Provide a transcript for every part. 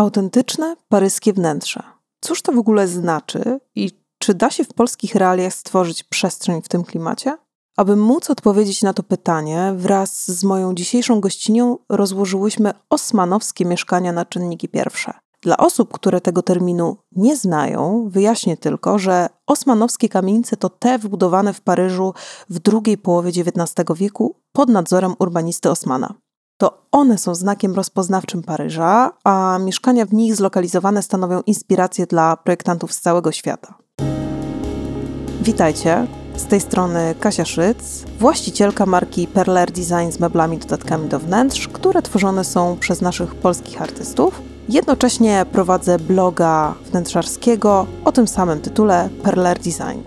Autentyczne paryskie wnętrze. Cóż to w ogóle znaczy i czy da się w polskich realiach stworzyć przestrzeń w tym klimacie? Aby móc odpowiedzieć na to pytanie, wraz z moją dzisiejszą gościnią rozłożyłyśmy osmanowskie mieszkania na czynniki pierwsze. Dla osób, które tego terminu nie znają, wyjaśnię tylko, że osmanowskie kamienice to te wybudowane w Paryżu w drugiej połowie XIX wieku pod nadzorem urbanisty Osmana. To one są znakiem rozpoznawczym Paryża, a mieszkania w nich zlokalizowane stanowią inspirację dla projektantów z całego świata. Witajcie, z tej strony Kasia Szyc, właścicielka marki Perler Design z meblami dodatkami do wnętrz, które tworzone są przez naszych polskich artystów. Jednocześnie prowadzę bloga wnętrzarskiego o tym samym tytule Perler Design.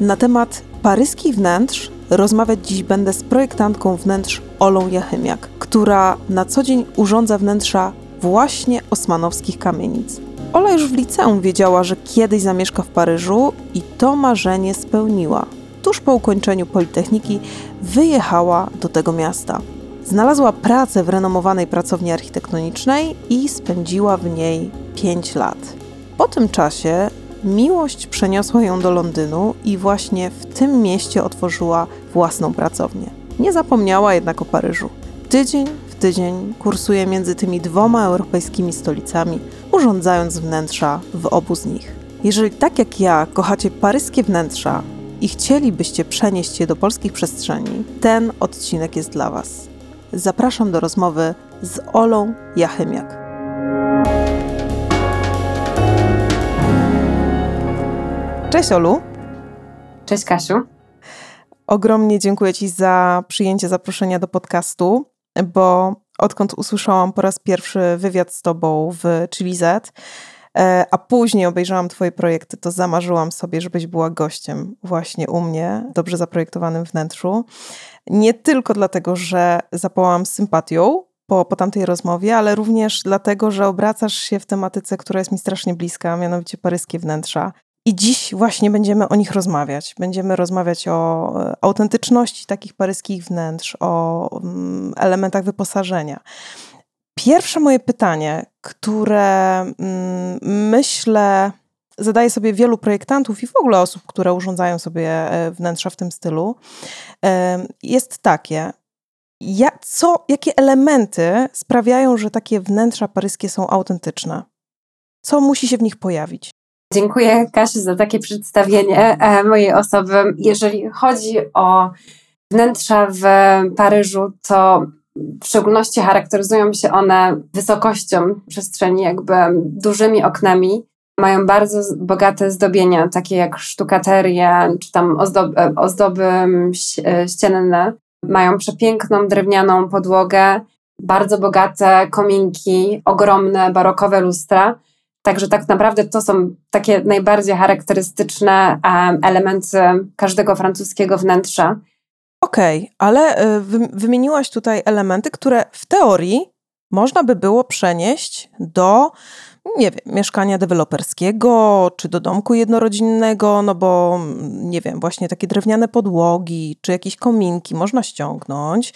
Na temat paryskich wnętrz rozmawiać dziś będę z projektantką wnętrz Olą Jachymiak, która na co dzień urządza wnętrza właśnie osmanowskich kamienic. Ola już w liceum wiedziała, że kiedyś zamieszka w Paryżu i to marzenie spełniła. Tuż po ukończeniu Politechniki wyjechała do tego miasta. Znalazła pracę w renomowanej pracowni architektonicznej i spędziła w niej 5 lat. Po tym czasie miłość przeniosła ją do Londynu i właśnie w tym mieście otworzyła własną pracownię. Nie zapomniała jednak o Paryżu. Tydzień w tydzień kursuje między tymi dwoma europejskimi stolicami, urządzając wnętrza w obu z nich. Jeżeli tak jak ja kochacie paryskie wnętrza i chcielibyście przenieść je do polskich przestrzeni, ten odcinek jest dla Was. Zapraszam do rozmowy z Olą Jachymiak. Cześć Olu. Cześć Kasiu. Ogromnie dziękuję Ci za przyjęcie zaproszenia do podcastu, bo odkąd usłyszałam po raz pierwszy wywiad z Tobą w Chili Z, e, a później obejrzałam Twoje projekty, to zamarzyłam sobie, żebyś była gościem właśnie u mnie, dobrze zaprojektowanym wnętrzu. Nie tylko dlatego, że zapałam sympatią po, po tamtej rozmowie, ale również dlatego, że obracasz się w tematyce, która jest mi strasznie bliska, mianowicie paryskie wnętrza. I dziś właśnie będziemy o nich rozmawiać. Będziemy rozmawiać o e, autentyczności takich paryskich wnętrz, o mm, elementach wyposażenia. Pierwsze moje pytanie, które mm, myślę zadaje sobie wielu projektantów i w ogóle osób, które urządzają sobie e, wnętrza w tym stylu, e, jest takie. Ja, co, jakie elementy sprawiają, że takie wnętrza paryskie są autentyczne? Co musi się w nich pojawić? Dziękuję Kasiu za takie przedstawienie e, mojej osoby. Jeżeli chodzi o wnętrza w Paryżu, to w szczególności charakteryzują się one wysokością przestrzeni, jakby dużymi oknami. Mają bardzo bogate zdobienia, takie jak sztukaterie, czy tam ozdoby, ozdoby ścienne. Mają przepiękną drewnianą podłogę, bardzo bogate kominki, ogromne barokowe lustra Także tak naprawdę to są takie najbardziej charakterystyczne elementy każdego francuskiego wnętrza. Okej, okay, ale y, wymieniłaś tutaj elementy, które w teorii można by było przenieść do nie wiem, mieszkania deweloperskiego, czy do domku jednorodzinnego, no bo nie wiem, właśnie takie drewniane podłogi, czy jakieś kominki można ściągnąć.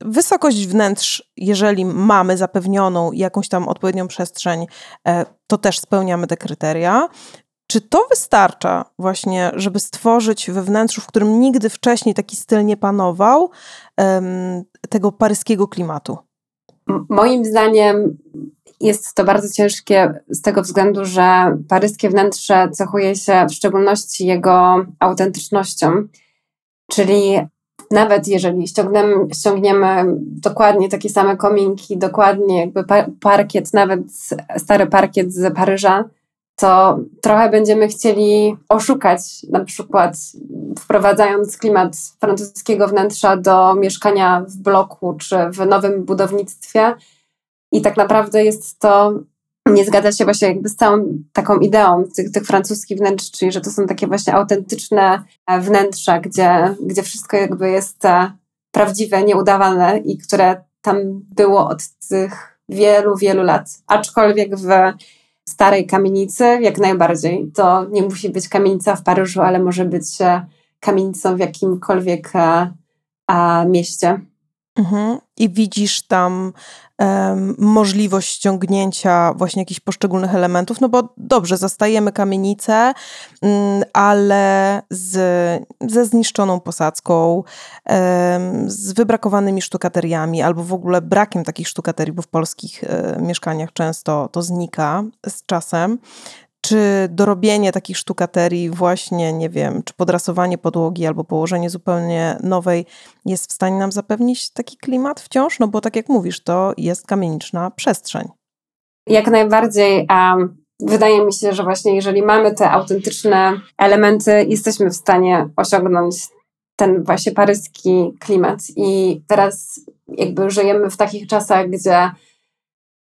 Wysokość wnętrz, jeżeli mamy zapewnioną jakąś tam odpowiednią przestrzeń, e, to też spełniamy te kryteria. Czy to wystarcza właśnie, żeby stworzyć we wnętrzu, w którym nigdy wcześniej taki styl nie panował, tego paryskiego klimatu? Moim zdaniem jest to bardzo ciężkie z tego względu, że paryskie wnętrze cechuje się w szczególności jego autentycznością, czyli nawet jeżeli ściągniemy, ściągniemy dokładnie takie same kominki, dokładnie jakby parkiet, nawet stary parkiet z Paryża, to trochę będziemy chcieli oszukać, na przykład wprowadzając klimat francuskiego wnętrza do mieszkania w bloku czy w nowym budownictwie, i tak naprawdę jest to, nie zgadza się właśnie jakby z całą taką ideą tych, tych francuskich wnętrz, czyli że to są takie właśnie autentyczne e, wnętrza, gdzie, gdzie wszystko jakby jest e, prawdziwe, nieudawane i które tam było od tych wielu, wielu lat. Aczkolwiek w starej kamienicy jak najbardziej. To nie musi być kamienica w Paryżu, ale może być e, kamienicą w jakimkolwiek mieście. Mhm. I widzisz tam um, możliwość ściągnięcia właśnie jakichś poszczególnych elementów, no bo dobrze, zastajemy kamienicę, um, ale z, ze zniszczoną posadzką, um, z wybrakowanymi sztukateriami, albo w ogóle brakiem takich sztukaterii, bo w polskich e, mieszkaniach często to znika z czasem. Czy dorobienie takich sztukaterii, właśnie, nie wiem, czy podrasowanie podłogi albo położenie zupełnie nowej jest w stanie nam zapewnić taki klimat wciąż? No bo tak jak mówisz, to jest kamieniczna przestrzeń. Jak najbardziej. Um, wydaje mi się, że właśnie jeżeli mamy te autentyczne elementy, jesteśmy w stanie osiągnąć ten właśnie paryski klimat. I teraz jakby żyjemy w takich czasach, gdzie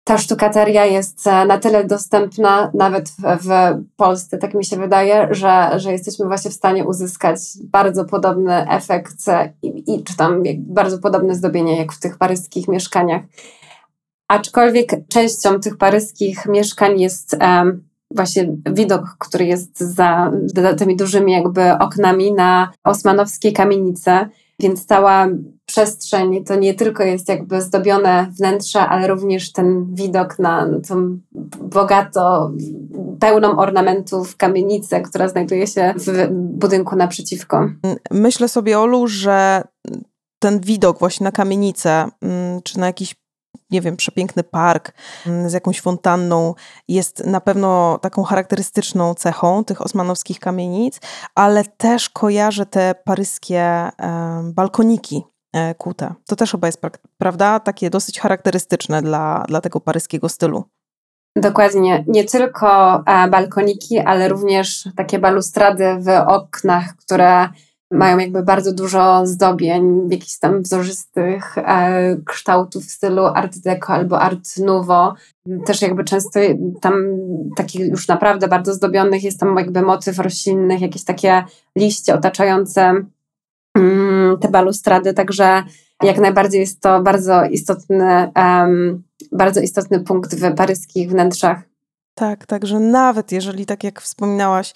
ta sztukateria jest e, na tyle dostępna, nawet w, w, Polsce, tak mi się wydaje, że, że jesteśmy właśnie w stanie uzyskać bardzo podobny efekt i, i czy tam bardzo podobne zdobienie jak w tych paryskich mieszkaniach. Aczkolwiek częścią tych paryskich mieszkań jest um, właśnie widok, który jest za, za tymi dużymi jakby oknami na osmanowskie kamienice, więc cała przestrzeń to nie tylko jest jakby zdobione wnętrze, ale również ten widok na tą bogato, pełną ornamentów kamienicę, która znajduje się w budynku naprzeciwko. Myślę sobie, Olu, że ten widok właśnie na kamienicę, mm, czy na jakiś nie wiem, przepiękny park mm, z jakąś fontanną jest na pewno taką charakterystyczną cechą tych osmanowskich kamienic, ale też kojarzę te paryskie balkoniki e, kute. To też chyba jest, prawda, takie dosyć charakterystyczne dla, dla tego paryskiego stylu. Dokładnie. Nie tylko e, balkoniki, ale również takie balustrady w oknach, które mają jakby bardzo dużo zdobień, jakichś tam wzorzystych e, kształtów w stylu art deco albo art nouveau. Też jakby często tam takich już naprawdę bardzo zdobionych jest tam jakby motyw roślinnych, jakieś takie liście otaczające mm, te balustrady, także jak najbardziej jest to bardzo istotny, um, bardzo istotny punkt w paryskich wnętrzach. Tak, także nawet jeżeli, tak jak wspominałaś,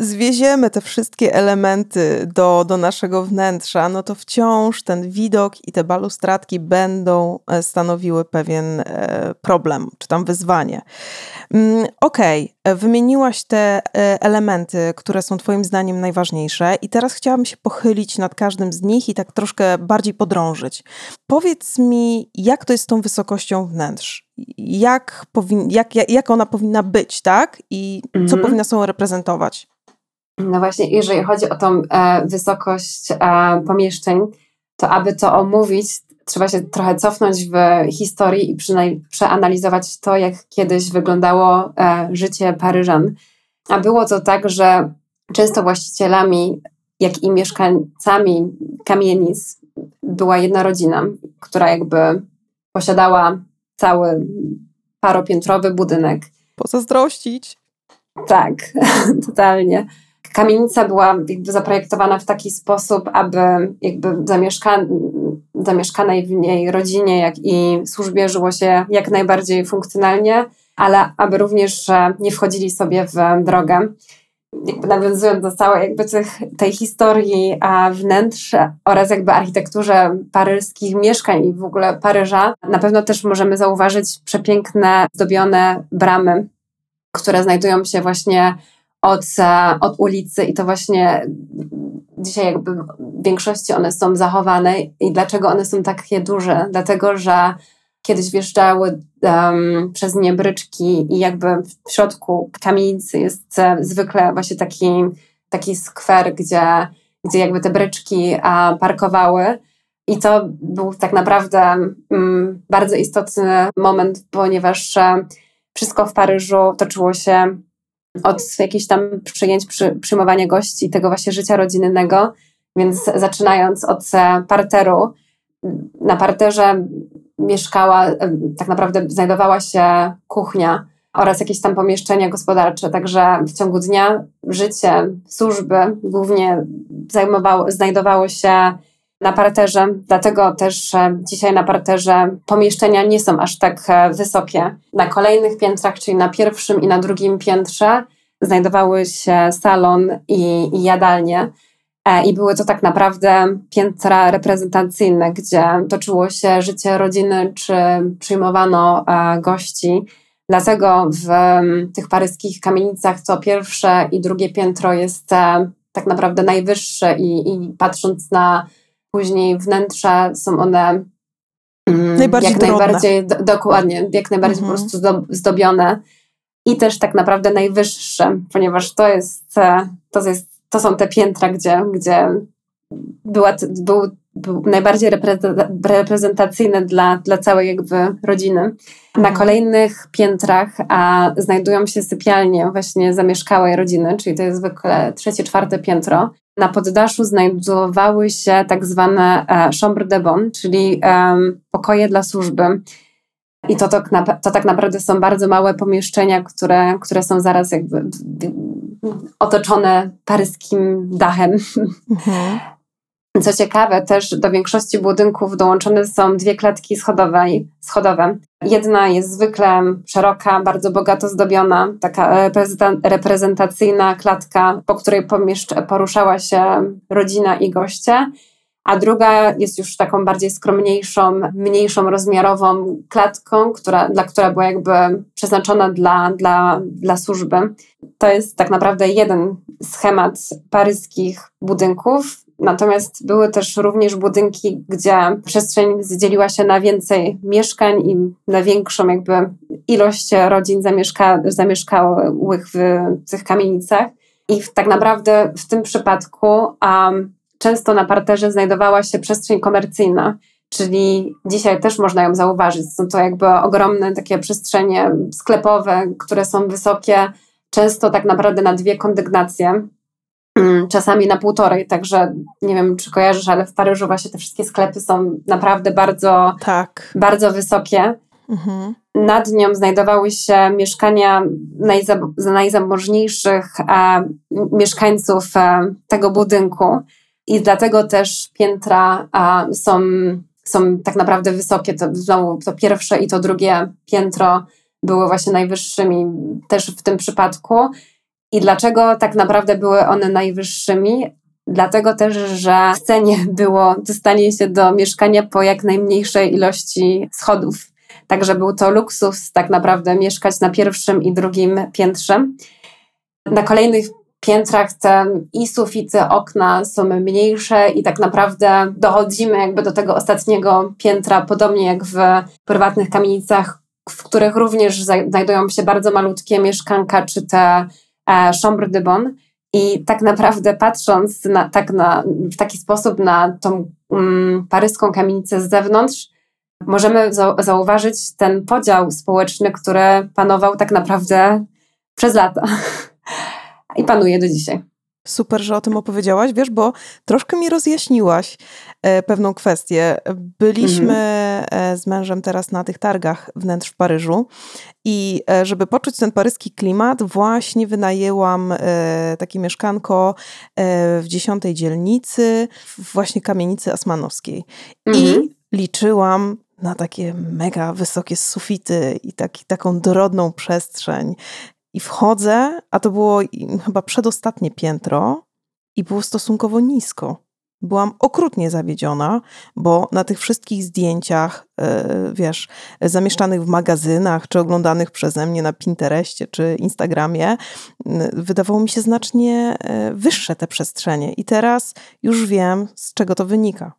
zwieziemy te wszystkie elementy do, do naszego wnętrza, no to wciąż ten widok i te balustradki będą e, stanowiły pewien e, problem, czy tam wyzwanie. Mm, okej, okay. wymieniłaś te e, elementy, które są Twoim zdaniem najważniejsze, i teraz chciałabym się pochylić nad każdym z nich i tak troszkę bardziej podrążyć. Powiedz mi, jak to jest z tą wysokością wnętrz? Jak, powin, jak, jak ona powinna być, tak? I co mhm. powinna sobą reprezentować? No właśnie, jeżeli chodzi o tą e, wysokość e, pomieszczeń, to aby to omówić, trzeba się trochę cofnąć w historii i przeanalizować to, jak kiedyś wyglądało e, życie Paryżan. A było to tak, że często właścicielami, jak i mieszkańcami kamienic była jedna rodzina, która jakby posiadała cały paropiętrowy budynek. Pozazdrościć. Tak, totalnie kamienica była jakby zaprojektowana w taki sposób, aby jakby zamieszka zamieszkanej w niej rodzinie, jak i służbie żyło się jak najbardziej funkcjonalnie, ale aby również nie wchodzili sobie w drogę. Jakby nawiązując do całej jakby tych, tej historii a wnętrz oraz jakby architekturze paryskich mieszkań i w ogóle Paryża, na pewno też możemy zauważyć przepiękne, zdobione bramy, które znajdują się właśnie od, e, od ulicy i to właśnie dzisiaj jakby w większości one są zachowane i dlaczego one są takie duże? Dlatego, że kiedyś wjeżdżały um, przez nie bryczki i jakby w środku kamienicy jest e, zwykle właśnie taki, taki skwer, gdzie, gdzie jakby te bryczki a, parkowały. I to był tak naprawdę um, bardzo istotny moment, ponieważ e, wszystko w Paryżu toczyło się od jakichś tam przyjęć, przy, przyjmowania gości, tego właśnie życia rodzinnego. Więc zaczynając od parteru, na parterze mieszkała, tak naprawdę znajdowała się kuchnia oraz jakieś tam pomieszczenia gospodarcze. Także w ciągu dnia życie służby głównie zajmowało, znajdowało się na parterze, dlatego też e, dzisiaj na parterze pomieszczenia nie są aż tak e, wysokie. Na kolejnych piętrach, czyli na pierwszym i na drugim piętrze, znajdowały się salon i, i jadalnie. E, I były to tak naprawdę piętra reprezentacyjne, gdzie toczyło się życie rodziny, czy przyjmowano e, gości. Dlatego w tych paryskich kamienicach to pierwsze i drugie piętro jest e, tak naprawdę najwyższe i, i patrząc na później wnętrze są one mm, najbardziej jak najbardziej do, dokładnie, jak najbardziej mhm. po prostu zdobione i też tak naprawdę najwyższe, ponieważ to jest, to jest to są te piętra, gdzie, gdzie była, był, był najbardziej reprezentacyjny dla, dla całej jakby rodziny. Na mhm. kolejnych piętrach a, znajdują się sypialnie właśnie zamieszkałej rodziny, czyli to jest zwykle trzecie, czwarte piętro. Na poddaszu znajdowały się tak zwane e, chambre de bon, czyli e, pokoje dla służby. I to, to, to tak naprawdę są bardzo małe pomieszczenia, które, które są zaraz jakby otoczone paryskim dachem. Mhm. Co ciekawe, też do większości budynków dołączone są dwie klatki schodowe. schodowe. Jedna jest zwykle szeroka, bardzo bogato zdobiona, taka reprezentacyjna klatka, po której poruszała się rodzina i goście a druga jest już taką bardziej skromniejszą, mniejszą rozmiarową klatką, która, dla, która była jakby przeznaczona dla, dla, dla służby. To jest tak naprawdę jeden schemat paryskich budynków. Natomiast były też również budynki, gdzie przestrzeń zdzieliła się na więcej mieszkań i na większą jakby ilość rodzin zamieszka, zamieszkałych w tych kamienicach. I tak naprawdę w tym przypadku um, często na parterze znajdowała się przestrzeń komercyjna, czyli dzisiaj też można ją zauważyć. Są to jakby ogromne takie przestrzenie sklepowe, które są wysokie, często tak naprawdę na dwie kondygnacje, mm, czasami na półtorej, także nie wiem, czy kojarzysz, ale w Paryżu właśnie te wszystkie sklepy są naprawdę bardzo, tak. bardzo wysokie. Mhm. Nad nią znajdowały się mieszkania najzamożniejszych e, mieszkańców e, tego budynku. I dlatego też piętra a, są, są tak naprawdę wysokie. To znowu to pierwsze i to drugie piętro były właśnie najwyższymi też w tym przypadku. I dlaczego tak naprawdę były one najwyższymi? Dlatego też, że w cenie było dostanie się do mieszkania po jak najmniejszej ilości schodów. Także był to luksus tak naprawdę mieszkać na pierwszym i drugim piętrze. Na kolejnych piętrach te i sufity, okna są mniejsze i tak naprawdę dochodzimy jakby do tego ostatniego piętra, podobnie jak w prywatnych kamienicach, w których również znajdują się bardzo malutkie mieszkanka czy te e, chambre de bon. I tak naprawdę patrząc na, tak na, w taki sposób na tą um, paryską kamienicę z zewnątrz, możemy zauważyć ten podział społeczny, który panował tak naprawdę przez lata. i panuje do dzisiaj. Super, że o tym opowiedziałaś, wiesz, bo troszkę mi rozjaśniłaś e, pewną kwestię. Byliśmy mhm. e, z mężem teraz na tych targach wnętrz w Paryżu i e, żeby poczuć ten paryski klimat, właśnie wynajęłam takie mieszkanko w dziesiątej dzielnicy, właśnie kamienicy Asmanowskiej. Mhm. I liczyłam na takie mega wysokie sufity i taki, taką dorodną przestrzeń. I wchodzę, a to było chyba przedostatnie piętro i było stosunkowo nisko. Byłam okrutnie zawiedziona, bo na tych wszystkich zdjęciach, e, wiesz, zamieszczanych w magazynach, czy oglądanych przeze mnie na Pinterestie, czy Instagramie, wydawało mi się znacznie e, wyższe te przestrzenie. I teraz już wiem, z czego to wynika.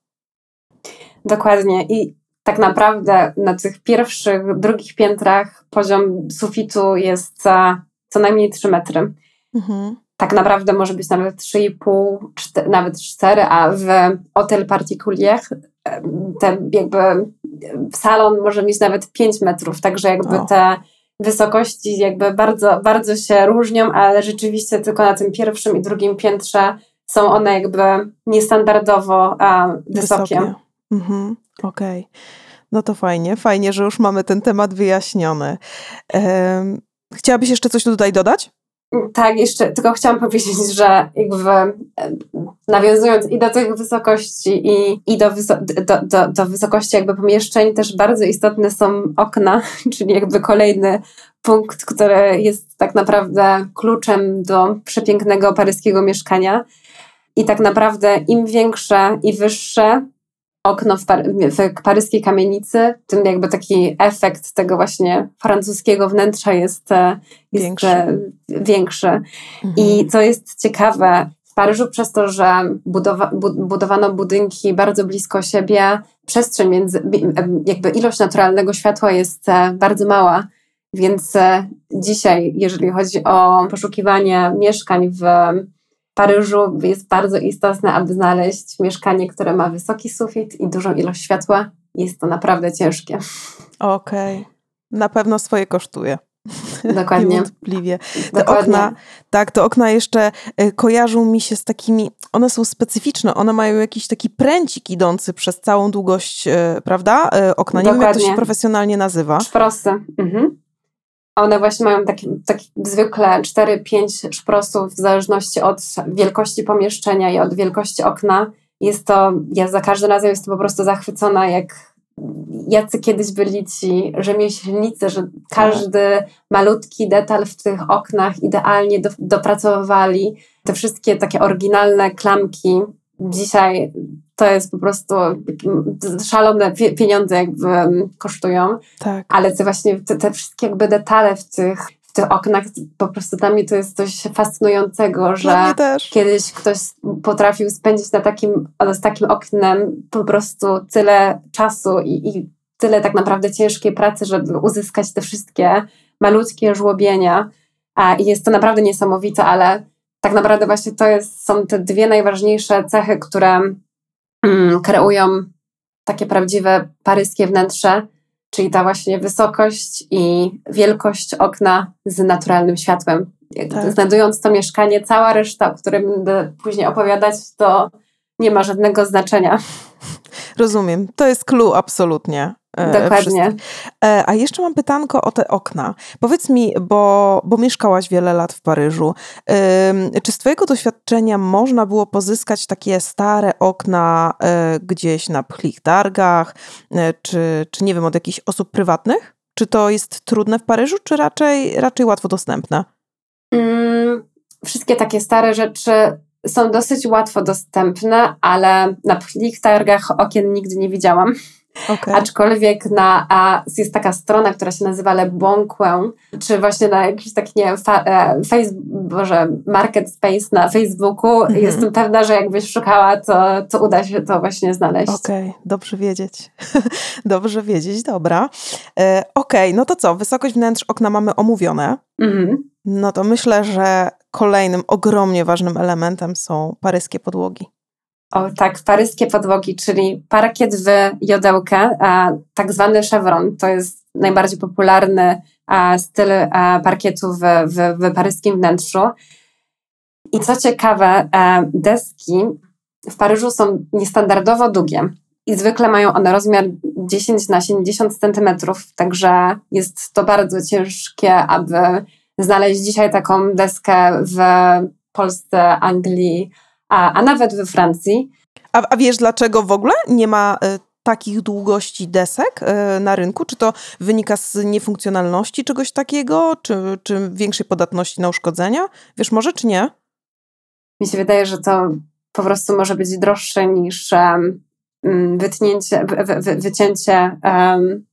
Dokładnie. I tak naprawdę na tych pierwszych, drugich piętrach poziom sufitu jest co najmniej 3 metry. Mhm. Tak naprawdę może być nawet 3,5, nawet 4, a w hotel particulier ten jakby salon może mieć nawet 5 metrów, także jakby o. te wysokości jakby bardzo, bardzo się różnią, ale rzeczywiście tylko na tym pierwszym i drugim piętrze są one jakby niestandardowo wysokie. wysokie. Mhm. Okej. Okay. No to fajnie, fajnie, że już mamy ten temat wyjaśniony. Um, chciałabyś jeszcze coś tutaj dodać? Tak, jeszcze tylko chciałam powiedzieć, że jakby nawiązując i do tych wysokości, i, i do, do, do, do wysokości jakby pomieszczeń, też bardzo istotne są okna, czyli jakby kolejny punkt, który jest tak naprawdę kluczem do przepięknego paryskiego mieszkania. I tak naprawdę im większe i wyższe okno w, par w paryskiej kamienicy, tym jakby taki efekt tego właśnie francuskiego wnętrza jest, e, jest Większy. e, większy. Mhm. I co jest ciekawe, w Paryżu przez to, że budowa bu budowano budynki bardzo blisko siebie, przestrzeń między, em, jakby ilość naturalnego światła jest e, bardzo mała, więc e, dzisiaj, jeżeli chodzi o poszukiwanie mieszkań w Paryżu, jest bardzo istotne, aby znaleźć mieszkanie, które ma wysoki sufit i dużą ilość światła. Jest to naprawdę ciężkie. Okej. Na pewno swoje kosztuje. Dokładnie. Niewątpliwie. Te Dokładnie. okna, tak, te okna jeszcze y, kojarzą mi się z takimi, one są specyficzne, one mają jakiś taki pręcik idący przez całą długość, y, prawda? Y, Okna, nie wiem jak to się Dokładnie. profesjonalnie nazywa. Szprosy. Mhm. One właśnie mają takie, takie zwykle 4-5 szprosów w zależności od wielkości pomieszczenia i od wielkości okna. Jest to, ja za każdym razem jestem po prostu zachwycona, jak jacy kiedyś byli ci rzemieślnicy, że każdy malutki detal w tych oknach idealnie do, dopracowywali. Te wszystkie takie oryginalne klamki dzisiaj to jest po prostu szalone pie- pieniądze jakby kosztują Tak. ale te właśnie te, te wszystkie jakby detale w tych, w tych oknach, po prostu dla mnie to jest coś fascynującego, że kiedyś ktoś potrafił spędzić na takim, z takim oknem po prostu tyle czasu i, i tyle tak naprawdę ciężkiej pracy, żeby uzyskać te wszystkie malutkie żłobienia. A, I jest to naprawdę niesamowite, ale tak naprawdę właśnie to jest, są te dwie najważniejsze cechy, które kreują takie prawdziwe paryskie wnętrze, czyli ta właśnie wysokość i wielkość okna z naturalnym światłem. Tak. Znajdując to mieszkanie, cała reszta, o której będę później opowiadać, to nie ma żadnego znaczenia. Rozumiem. To jest clue absolutnie. E, Dokładnie. E, A jeszcze mam pytanko o te okna. Powiedz mi, bo, bo mieszkałaś wiele lat w Paryżu. Czy z Twojego doświadczenia można było pozyskać takie stare okna e, gdzieś na pchlich targach, czy, czy nie wiem, od jakichś osób prywatnych? Czy to jest trudne w Paryżu, czy raczej, raczej łatwo dostępne? Mm, wszystkie takie stare rzeczy są dosyć łatwo dostępne, ale na pchlich targach okien nigdy nie widziałam. Okay. Aczkolwiek na, a jest taka strona, która się nazywa Le Bon Coin, czy właśnie na jakiś taki, nie wiem, fa, e, Facebook, Boże, Market Space na Facebooku. Mhm. Jestem pewna, że jakbyś szukała, to, to uda się to właśnie znaleźć. Okej, dobrze wiedzieć. dobrze wiedzieć, dobra. E, Okej, no to co? Wysokość wnętrz okna mamy omówione. Mhm. No to myślę, że kolejnym ogromnie ważnym elementem są paryskie podłogi. O tak, paryskie podłogi, czyli parkiet w jodełkę, a, tak zwany chevron. To jest najbardziej popularny a, styl a, parkietu w, w, w paryskim wnętrzu. I co ciekawe, a, deski w Paryżu są niestandardowo długie i zwykle mają one rozmiar 10 na 70 centymetrów, także jest to bardzo ciężkie, aby znaleźć dzisiaj taką deskę w Polsce, Anglii, a, a nawet we Francji. A, a wiesz, dlaczego w ogóle nie ma y, takich długości desek y, na rynku? Czy to wynika z niefunkcjonalności czegoś takiego, czy, czy większej podatności na uszkodzenia? Wiesz może, czy nie? Mi się wydaje, że to po prostu może być droższe niż um, wytnięcie, wy, wy, wy, wycięcie um,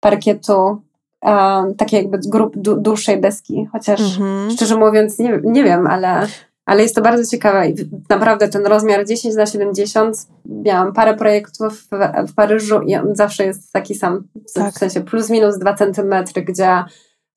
parkietu um, takiej jakby grup du, dłuższej deski, chociaż Mhm. szczerze mówiąc nie, nie wiem, ale, ale jest to bardzo ciekawe i naprawdę ten rozmiar 10 na 70 miałam parę projektów w, w Paryżu i on zawsze jest taki sam, w, Tak. sensie plus minus 2 centymetry, gdzie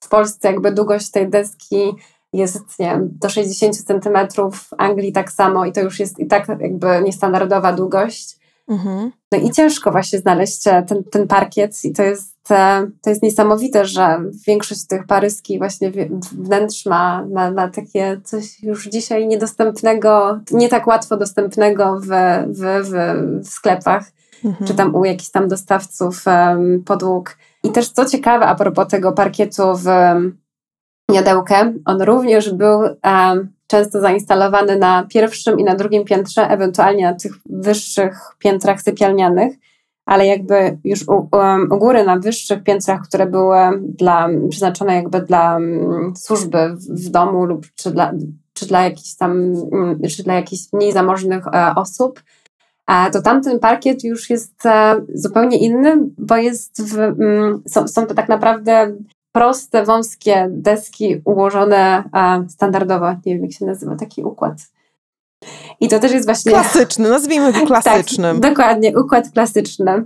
w Polsce jakby długość tej deski jest, nie wiem, do 60 centymetrów, w Anglii tak samo i to już jest i tak jakby niestandardowa długość. Mhm. No i ciężko właśnie znaleźć e, ten, ten parkiet i to jest, e, to jest niesamowite, że większość tych paryskich właśnie wnętrz ma, ma, ma takie coś już dzisiaj niedostępnego, nie tak łatwo dostępnego w, w, w, w sklepach Mhm. czy tam u jakichś tam dostawców em, podłóg. I też co ciekawe, a propos tego parkietu w em, jadełkę, on również był em, często zainstalowany na pierwszym i na drugim piętrze, ewentualnie na tych wyższych piętrach sypialnianych, ale jakby już u, um, u góry na wyższych piętrach, które były dla, przeznaczone jakby dla um, służby w, w domu lub czy, dla, czy dla jakichś tam, mm, czy dla jakichś mniej zamożnych e, osób, e, to tamten parkiet już jest e, zupełnie inny, bo jest w, mm, są, są to tak naprawdę proste, wąskie deski ułożone e, standardowo. Nie wiem, jak się nazywa taki układ. I to też jest właśnie. Klasyczny, nazwijmy go klasycznym. Tak, dokładnie, układ klasyczny.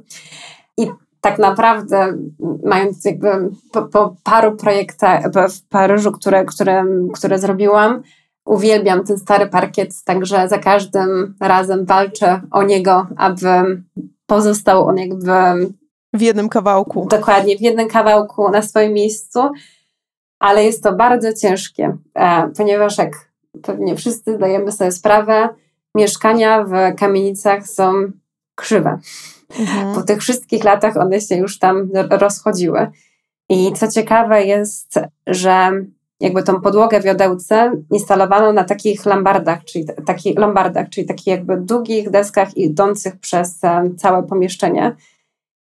I tak naprawdę, mając jakby po, po paru projektach w Paryżu, które, które, które zrobiłam, uwielbiam ten stary parkiet, także za każdym razem walczę o niego, aby pozostał on jakby w jednym kawałku. Dokładnie, w jednym kawałku na swoim miejscu, ale jest to bardzo ciężkie, e, ponieważ jak pewnie wszyscy zdajemy sobie sprawę, mieszkania w kamienicach są krzywe. Mhm. Po tych wszystkich latach one się już tam rozchodziły. I co ciekawe jest, że jakby tą podłogę wiodełce instalowano na takich lombardach, czyli, taki, lombardach, czyli takich jakby długich deskach idących przez e, całe pomieszczenie.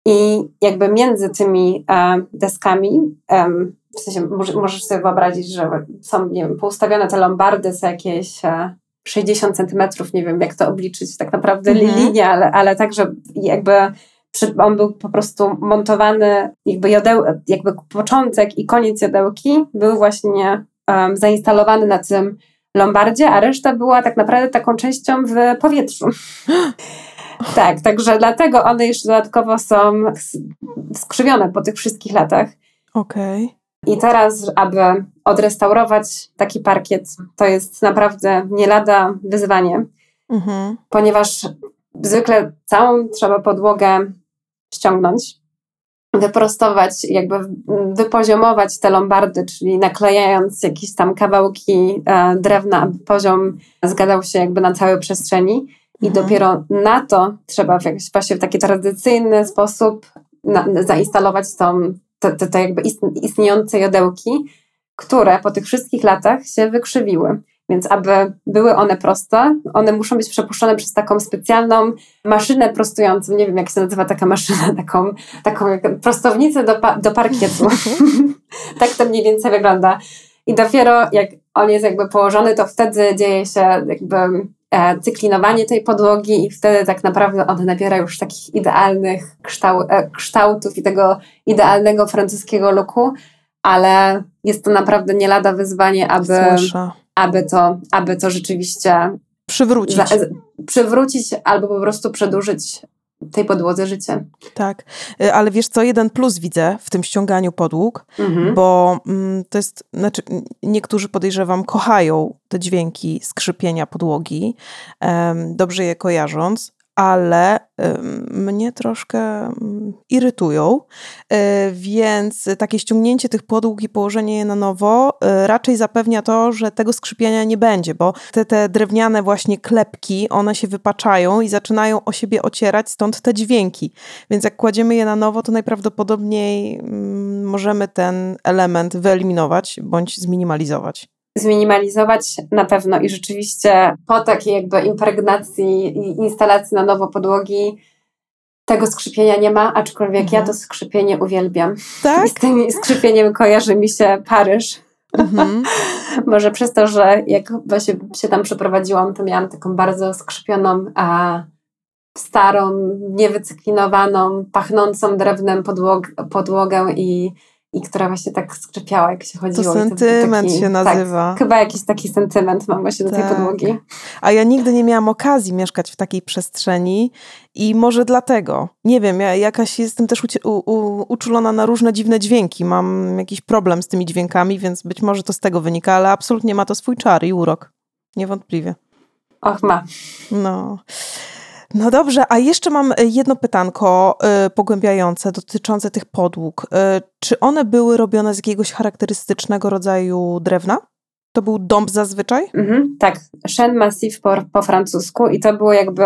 I jakby między tymi e, deskami, w sensie możesz sobie wyobrazić, że są, nie wiem, poustawione te lombardy za jakieś 60 e, centymetrów, nie wiem jak to obliczyć, tak naprawdę mhm. linie, ale, ale tak, że jakby on był po prostu montowany, jakby, jodeł, jakby początek i koniec jodełki był właśnie um, zainstalowany na tym lombardzie, a reszta była tak naprawdę taką częścią w powietrzu. tak, także dlatego one jeszcze dodatkowo są skrzywione po tych wszystkich latach. Okej. Okay. I teraz, aby odrestaurować taki parkiet, to jest naprawdę nie lada wyzwanie, mhm. ponieważ zwykle całą trzeba podłogę ściągnąć, wyprostować, jakby wypoziomować te lombardy, czyli naklejając jakieś tam kawałki e, drewna, aby poziom zgadzał się jakby na całej przestrzeni. I mhm. dopiero na to trzeba w jakiś właśnie w taki tradycyjny sposób na, zainstalować tą, te, te, te jakby istniejące jodełki, które po tych wszystkich latach się wykrzywiły. Więc aby były one proste, one muszą być przepuszczone przez taką specjalną maszynę prostującą. Nie wiem, jak się nazywa taka maszyna, taką, taką prostownicę do, do parkietu. tak to mniej więcej wygląda. I dopiero jak on jest jakby położony, to wtedy dzieje się jakby cyklinowanie tej podłogi i wtedy tak naprawdę on nabiera już takich idealnych kształ, e, kształtów i tego idealnego francuskiego looku, ale jest to naprawdę nie lada wyzwanie, aby, aby, to, aby to rzeczywiście przywrócić. Za, przywrócić albo po prostu przedłużyć tej podłodze życie. Tak, y, ale wiesz co, jeden plus widzę w tym ściąganiu podłóg, mhm. bo mm, to jest, znaczy niektórzy podejrzewam kochają te dźwięki skrzypienia podłogi, dobrze je kojarząc, ale mnie troszkę mm, irytują, e, więc takie ściągnięcie tych podłóg i położenie je na nowo e, raczej zapewnia to, że tego skrzypienia nie będzie, bo te, te drewniane właśnie klepki, one się wypaczają i zaczynają o siebie ocierać, stąd te dźwięki. Więc jak kładziemy je na nowo, to najprawdopodobniej mm, możemy ten element wyeliminować bądź zminimalizować zminimalizować na pewno i rzeczywiście po takiej jakby impregnacji i instalacji na nowo podłogi tego skrzypienia nie ma, aczkolwiek mhm. ja to skrzypienie uwielbiam. Tak? I z tym skrzypieniem kojarzy mi się Paryż. Mhm. Może przez to, że jak właśnie się tam przeprowadziłam, to miałam taką bardzo skrzypioną, a starą, niewycyklinowaną, pachnącą drewnem podłog podłogę i i która właśnie tak skrzypiała, jak się chodziło. To sentyment taki, się tak, nazywa. Tak, chyba jakiś taki sentyment mam właśnie do tej tak. podłogi. A ja nigdy nie miałam okazji mieszkać w takiej przestrzeni i może dlatego, nie wiem, ja jakaś jestem też u, u, uczulona na różne dziwne dźwięki. Mam jakiś problem z tymi dźwiękami, więc być może to z tego wynika, ale absolutnie ma to swój czar i urok. Niewątpliwie. Och, ma. No. No dobrze, a jeszcze mam e, jedno pytanko y, pogłębiające dotyczące tych podłóg. Y, czy one były robione z jakiegoś charakterystycznego rodzaju drewna? To był dąb zazwyczaj? Mhm, tak, chêne massif po, po francusku i to było jakby,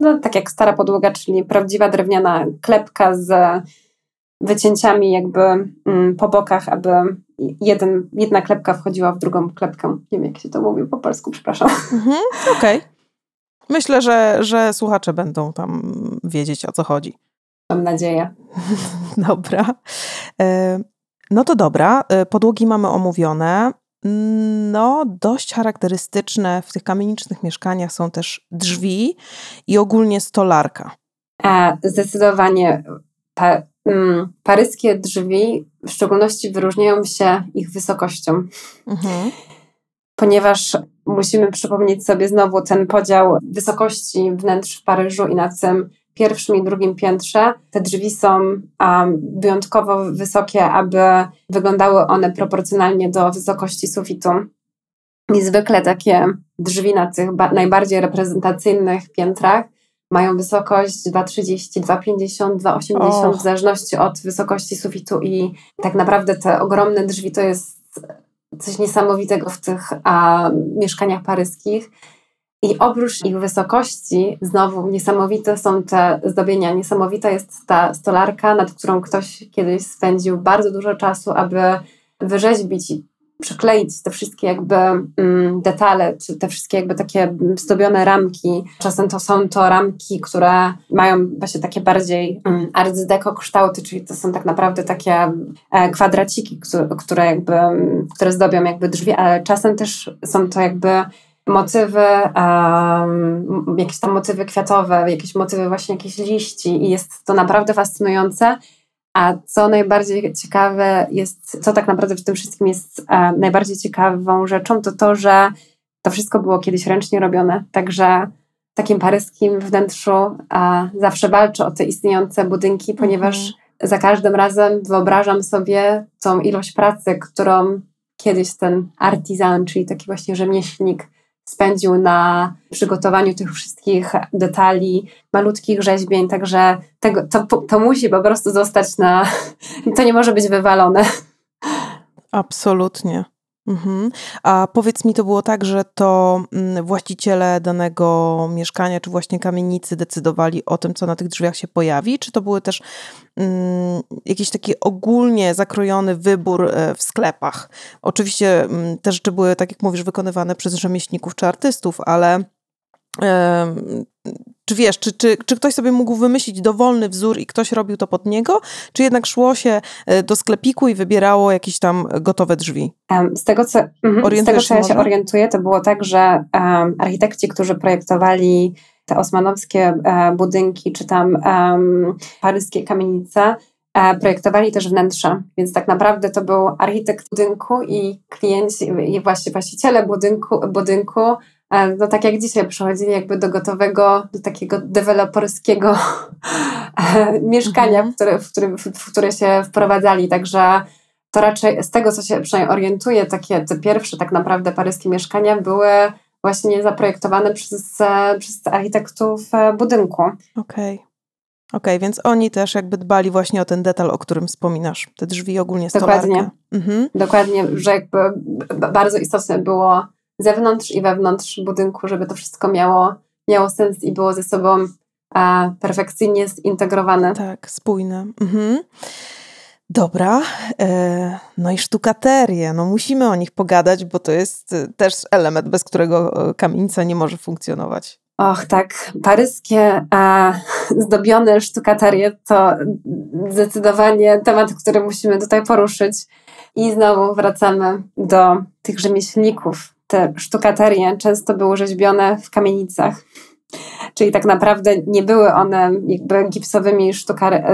no tak jak stara podłoga, czyli prawdziwa drewniana klepka z wycięciami jakby mm, po bokach, aby jeden, jedna klepka wchodziła w drugą klepkę. Nie wiem, jak się to mówi po polsku, przepraszam. Mhm, Okej. Okay. Myślę, że, że słuchacze będą tam wiedzieć o co chodzi. Mam nadzieję. dobra. E, no to dobra, e, podłogi mamy omówione. no, dość charakterystyczne w tych kamienicznych mieszkaniach są też drzwi i ogólnie stolarka. E, zdecydowanie pa, mm, paryskie drzwi w szczególności wyróżniają się ich wysokością. Mhm. Ponieważ musimy przypomnieć sobie znowu ten podział wysokości wnętrz w Paryżu i na tym pierwszym i drugim piętrze. Te drzwi są um, wyjątkowo wysokie, aby wyglądały one proporcjonalnie do wysokości sufitu. I zwykle takie drzwi na tych najbardziej reprezentacyjnych piętrach mają wysokość 2,30, 2,50, 2,80 w zależności od wysokości sufitu i tak naprawdę te ogromne drzwi to jest coś niesamowitego w tych a, mieszkaniach paryskich. I oprócz ich wysokości, znowu niesamowite są te zdobienia. Niesamowita jest ta stolarka, nad którą ktoś kiedyś spędził bardzo dużo czasu, aby wyrzeźbić przykleić te wszystkie jakby mm, detale, czy te wszystkie jakby takie zdobione ramki. Czasem to są to ramki, które mają właśnie takie bardziej mm, art deco kształty, czyli to są tak naprawdę takie e, kwadraciki, które, jakby, które zdobią jakby drzwi, ale czasem też są to jakby motywy, um, jakieś tam motywy kwiatowe, jakieś motywy właśnie jakichś liści i jest to naprawdę fascynujące. A co najbardziej ciekawe jest, co tak naprawdę w tym wszystkim jest e, najbardziej ciekawą rzeczą, to to, że to wszystko było kiedyś ręcznie robione. Także w takim paryskim wnętrzu e, zawsze walczę o te istniejące budynki, ponieważ mhm. za każdym razem wyobrażam sobie tą ilość pracy, którą kiedyś ten artizan, czyli taki właśnie rzemieślnik, spędził na przygotowaniu tych wszystkich detali, malutkich rzeźbień, także tego, to, to musi po prostu zostać na. To nie może być wywalone. Absolutnie. Mhm. A powiedz mi, to było tak, że to mm, właściciele danego mieszkania, czy właśnie kamienicy decydowali o tym, co na tych drzwiach się pojawi? Czy to były też mm, jakiś taki ogólnie zakrojony wybór e, w sklepach? Oczywiście mm, te rzeczy były, tak jak mówisz, wykonywane przez rzemieślników czy artystów, ale czy wiesz, czy, czy, czy ktoś sobie mógł wymyślić dowolny wzór i ktoś robił to pod niego, czy jednak szło się e, do sklepiku i wybierało jakieś tam gotowe drzwi? Z tego, co, mhm, z tego, co ja się orientuję, to było tak, że um, architekci, którzy projektowali te osmanowskie e, budynki, czy tam um, paryskie kamienice, e, projektowali też wnętrze, więc tak naprawdę to był architekt budynku i klienci, i właśnie właściciele budynku, budynku no tak jak dzisiaj przychodzili jakby do gotowego, do takiego deweloperskiego e, mieszkania, mhm. w, które, w, którym, w które się wprowadzali, także to raczej z tego, co się przynajmniej orientuję, takie te pierwsze tak naprawdę paryskie mieszkania były właśnie zaprojektowane przez, e, przez architektów budynku. Okej. Okay. Okej, okay, więc oni też jakby dbali właśnie o ten detal, o którym wspominasz. Te drzwi ogólnie stolarka. Dokładnie. Mhm. Dokładnie, że jakby bardzo istotne było zewnątrz i wewnątrz budynku, żeby to wszystko miało, miało sens i było ze sobą a, perfekcyjnie zintegrowane. Tak, spójne. Mhm. Dobra, e, no i sztukaterie, no musimy o nich pogadać, bo to jest e, też element, bez którego e, kamienica nie może funkcjonować. Och, tak, paryskie a, zdobione sztukaterie to zdecydowanie temat, który musimy tutaj poruszyć. I znowu wracamy do tych rzemieślników, te sztukaterie często były rzeźbione w kamienicach. Czyli tak naprawdę nie były one jakby gipsowymi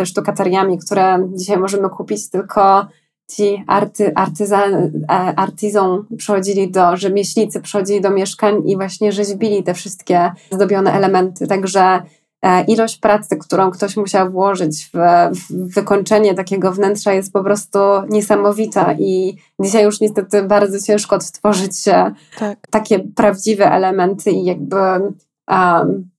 sztukateriami, które dzisiaj możemy kupić, tylko ci arty, artyzan, e, artyzą przychodzili do, rzemieślnicy przychodzili do mieszkań i właśnie rzeźbili te wszystkie zdobione elementy. Także ilość pracy, którą ktoś musiał włożyć w, w, wykończenie takiego wnętrza jest po prostu niesamowita i dzisiaj już niestety bardzo ciężko odtworzyć tak. takie prawdziwe elementy i jakby um,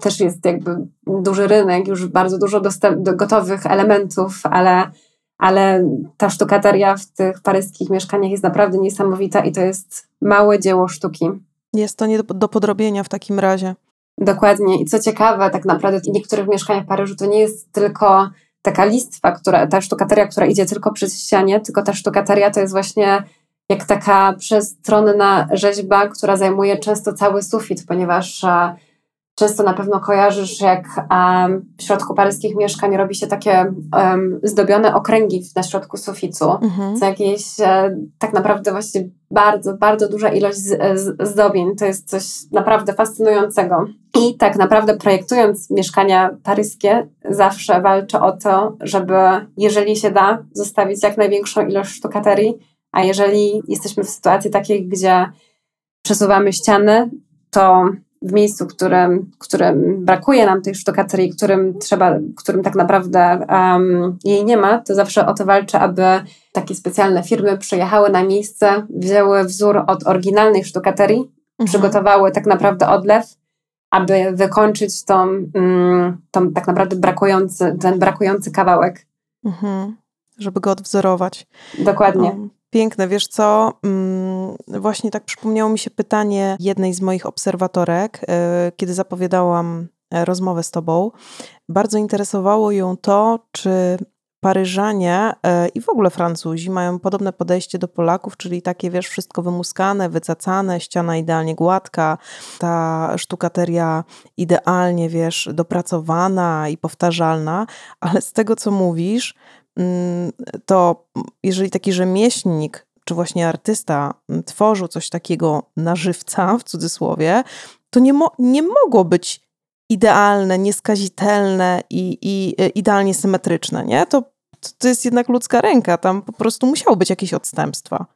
też jest jakby duży rynek, już bardzo dużo dostęp, gotowych elementów, ale, ale ta sztukateria w tych paryskich mieszkaniach jest naprawdę niesamowita i to jest małe dzieło sztuki. Jest to nie do podrobienia w takim razie. Dokładnie. I co ciekawe, tak naprawdę w niektórych mieszkaniach w Paryżu to nie jest tylko taka listwa, która, ta sztukateria, która idzie tylko przez ścianie, tylko ta sztukateria to jest właśnie jak taka przestronna rzeźba, która zajmuje często cały sufit, ponieważ Często na pewno kojarzysz, jak w środku paryskich mieszkań robi się takie zdobione okręgi na środku sufitu. Mhm. To jakieś e, tak naprawdę właśnie bardzo, bardzo duża ilość z, zdobień. To jest coś naprawdę fascynującego. I tak naprawdę projektując mieszkania paryskie, zawsze walczę o to, żeby jeżeli się da, zostawić jak największą ilość sztukaterii, a jeżeli jesteśmy w sytuacji takiej, gdzie przesuwamy ściany, to w miejscu, którym, którym brakuje nam tej sztukaterii, którym trzeba, którym tak naprawdę um, jej nie ma, to zawsze o to walczę, aby takie specjalne firmy przyjechały na miejsce, wzięły wzór od oryginalnej sztukaterii, Mhm. przygotowały tak naprawdę odlew, aby wykończyć tą, mm, tą tak naprawdę brakujący, ten brakujący kawałek. Mhm. Żeby go odwzorować. Dokładnie. O, piękne, wiesz co? Mm, Właśnie tak przypomniało mi się pytanie jednej z moich obserwatorek, e, kiedy zapowiadałam e, rozmowę z tobą. Bardzo interesowało ją to, czy Paryżanie e, i w ogóle Francuzi mają podobne podejście do Polaków, czyli takie, wiesz, wszystko wymuskane, wycacane, ściana idealnie gładka, ta sztukateria idealnie, wiesz, dopracowana i powtarzalna, ale z tego, co mówisz, to jeżeli taki rzemieślnik czy właśnie artysta mm, tworzył coś takiego na żywca, w cudzysłowie, to nie, mo- nie mogło być idealne, nieskazitelne i, i e, idealnie symetryczne, nie? To, to jest jednak ludzka ręka, tam po prostu musiały być jakieś odstępstwa.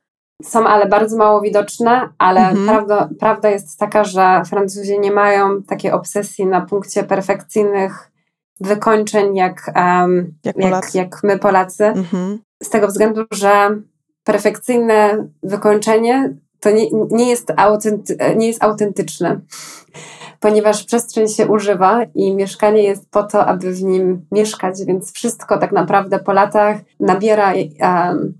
Są, ale bardzo mało widoczne, ale Mhm. prawda, prawda jest taka, że Francuzi nie mają takiej obsesji na punkcie perfekcyjnych wykończeń jak, em, Jak jak, jak my Polacy. Mhm. Z tego względu, że perfekcyjne wykończenie to nie, nie, jest, autenty, nie jest autentyczne, ponieważ przestrzeń się używa i mieszkanie jest po to, aby w nim mieszkać, więc wszystko tak naprawdę po latach nabiera, em,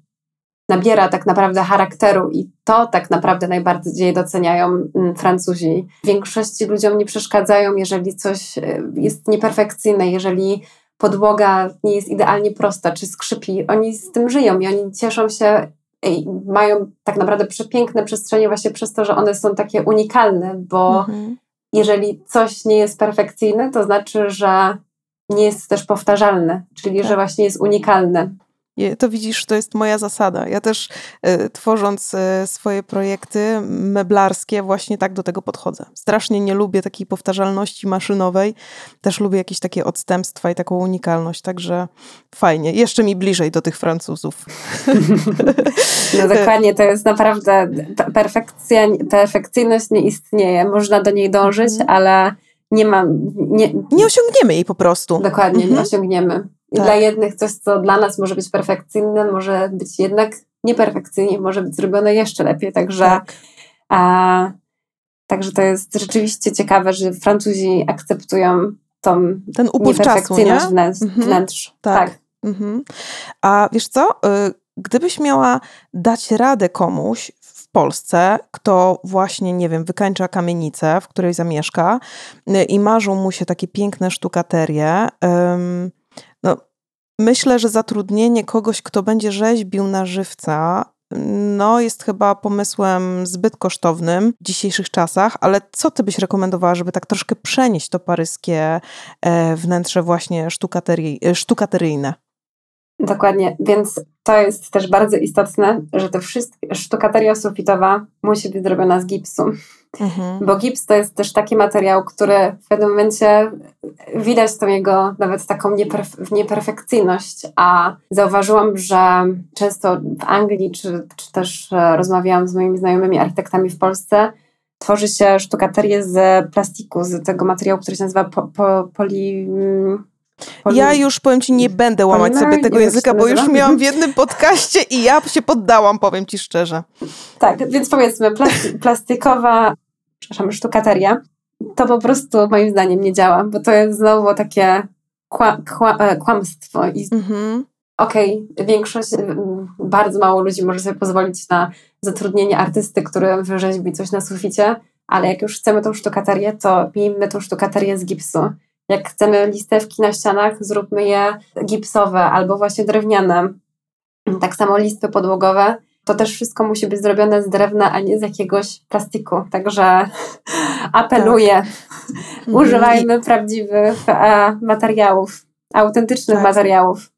nabiera tak naprawdę charakteru i to tak naprawdę najbardziej doceniają mm, Francuzi. W większości ludziom nie przeszkadzają, jeżeli coś e, jest nieperfekcyjne, jeżeli podłoga nie jest idealnie prosta, czy skrzypi. Oni z tym żyją i oni cieszą się i mają tak naprawdę przepiękne przestrzenie właśnie przez to, że one są takie unikalne, bo Mhm. jeżeli coś nie jest perfekcyjne, to znaczy, że nie jest też powtarzalne, czyli Tak. że właśnie jest unikalne. To widzisz, to jest moja zasada. Ja też e, tworząc e, swoje projekty meblarskie właśnie tak do tego podchodzę. Strasznie nie lubię takiej powtarzalności maszynowej. Też lubię jakieś takie odstępstwa i taką unikalność, także fajnie. Jeszcze mi bliżej do tych Francuzów. No dokładnie, to jest naprawdę pe- perfekcja, perfekcyjność nie istnieje. Można do niej dążyć, Mhm. ale nie ma, nie, Nie osiągniemy jej po prostu. dokładnie nie Mhm. osiągniemy. I Tak. dla jednych coś, co dla nas może być perfekcyjne, może być jednak nieperfekcyjnie, może być zrobione jeszcze lepiej. Także, Tak. a, także to jest rzeczywiście ciekawe, że Francuzi akceptują tą Ten upływ czasu, nie? nieperfekcyjność wnętrz. Mhm. wnętrz. Tak. tak. Mhm. A wiesz co? Y, Gdybyś miała dać radę komuś w Polsce, kto właśnie, nie wiem, wykańcza kamienicę, w której zamieszka y, i marzą mu się takie piękne sztukaterie, no, myślę, że zatrudnienie kogoś, kto będzie rzeźbił na żywca, no, jest chyba pomysłem zbyt kosztownym w dzisiejszych czasach, ale co ty byś rekomendowała, żeby tak troszkę przenieść to paryskie e, wnętrze właśnie e, sztukateryjne? Dokładnie, więc to jest też bardzo istotne, że to wszystkie sztukateria sufitowa musi być zrobiona z gipsu, Mhm. bo gips to jest też taki materiał, który w pewnym momencie widać tą jego nawet taką nieperf- nieperfekcyjność, a zauważyłam, że często w Anglii, czy, czy też e, rozmawiałam z moimi znajomymi architektami w Polsce, tworzy się sztukaterię z plastiku, z tego materiału, który się nazywa po, po, poli... Ja już powiem ci, nie będę łamać sobie tego języka, bo już miałam w jednym podcaście i ja się poddałam, powiem ci szczerze. Tak, więc powiedzmy, plasty, plastikowa, przepraszam, sztukateria, to po prostu moim zdaniem nie działa, bo to jest znowu takie kła, kła, e, kłamstwo. I Mhm. okej, większość, mm, bardzo mało ludzi może sobie pozwolić na zatrudnienie artysty, który wyrzeźbi coś na suficie, ale jak już chcemy tą sztukaterię, to miejmy tą sztukaterię z gipsu. Jak chcemy listewki na ścianach, zróbmy je gipsowe albo właśnie drewniane. Tak samo listwy podłogowe to też wszystko musi być zrobione z drewna, a nie z jakiegoś plastiku. Także apeluję, tak. używajmy prawdziwych e, materiałów, autentycznych tak. materiałów.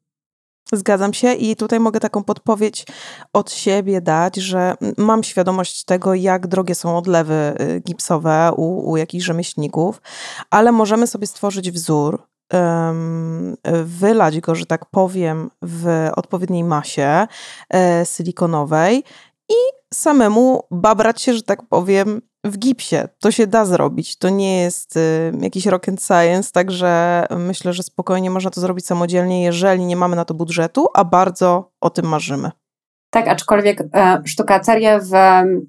Zgadzam się i tutaj mogę taką podpowiedź od siebie dać, że mam świadomość tego, jak drogie są odlewy y, gipsowe u, u jakichś rzemieślników, ale możemy sobie stworzyć wzór, wylać go, że tak powiem, w odpowiedniej masie e, silikonowej i samemu babrać się, że tak powiem, w gipsie. To się da zrobić. To nie jest y, jakiś rocket science, także myślę, że spokojnie można to zrobić samodzielnie, jeżeli nie mamy na to budżetu, a bardzo o tym marzymy. Tak, aczkolwiek e, sztukaterie w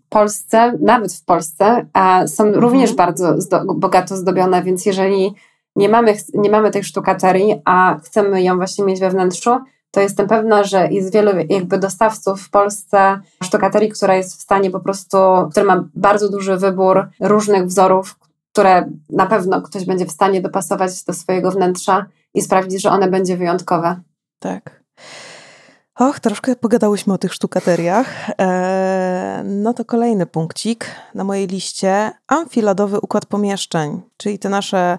Polsce, nawet w Polsce, e, są mhm. również bardzo zdo, bogato zdobione, więc jeżeli nie mamy, nie mamy tej sztukaterii, a chcemy ją właśnie mieć we wnętrzu, to jestem pewna, że jest wielu jakby dostawców w Polsce sztukaterii, która jest w stanie po prostu, który ma bardzo duży wybór różnych wzorów, które na pewno ktoś będzie w stanie dopasować do swojego wnętrza i sprawić, że one będzie wyjątkowe. Tak. Och, troszkę pogadałyśmy o tych sztukateriach. Eee, no to kolejny punkcik na mojej liście. Amfiladowy układ pomieszczeń, czyli te nasze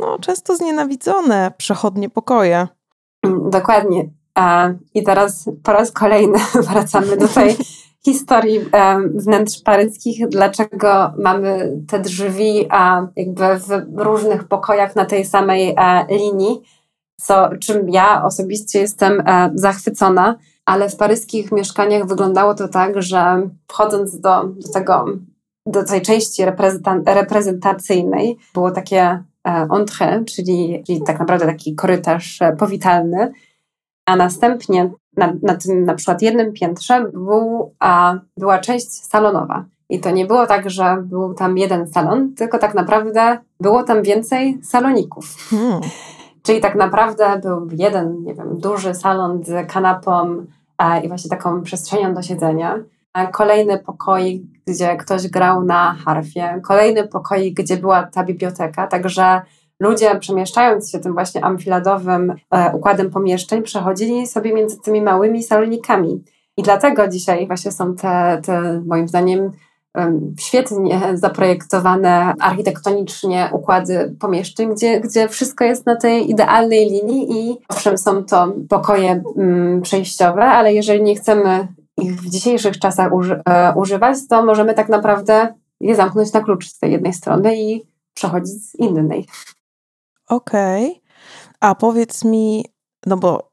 no, często znienawidzone przechodnie pokoje. Dokładnie. I teraz po raz kolejny wracamy do tej historii wnętrz paryskich, dlaczego mamy te drzwi jakby w różnych pokojach na tej samej e, linii, co, czym ja osobiście jestem e, zachwycona, ale w paryskich mieszkaniach wyglądało to tak, że wchodząc do, do tego, do tej części reprezentacyjnej, było takie e, entrée, czyli, czyli tak naprawdę taki korytarz powitalny, a następnie na, na tym na przykład jednym piętrze był, a, była część salonowa. I to nie było tak, że był tam jeden salon, tylko tak naprawdę było tam więcej saloników. Hmm. Czyli tak naprawdę był jeden, nie wiem, duży salon z kanapą a, i właśnie taką przestrzenią do siedzenia. A kolejny pokoi, gdzie ktoś grał na harfie. Kolejny pokoi, gdzie była ta biblioteka. Także ludzie przemieszczając się tym właśnie amfiladowym e, układem pomieszczeń, przechodzili sobie między tymi małymi salonikami. I dlatego dzisiaj właśnie są te, te moim zdaniem świetnie zaprojektowane architektonicznie układy pomieszczeń, gdzie, gdzie wszystko jest na tej idealnej linii i owszem są to pokoje mm, przejściowe, ale jeżeli nie chcemy ich w dzisiejszych czasach uży, e, używać, to możemy tak naprawdę je zamknąć na klucz z tej jednej strony i przechodzić z innej. Okej. Okay. A powiedz mi, no bo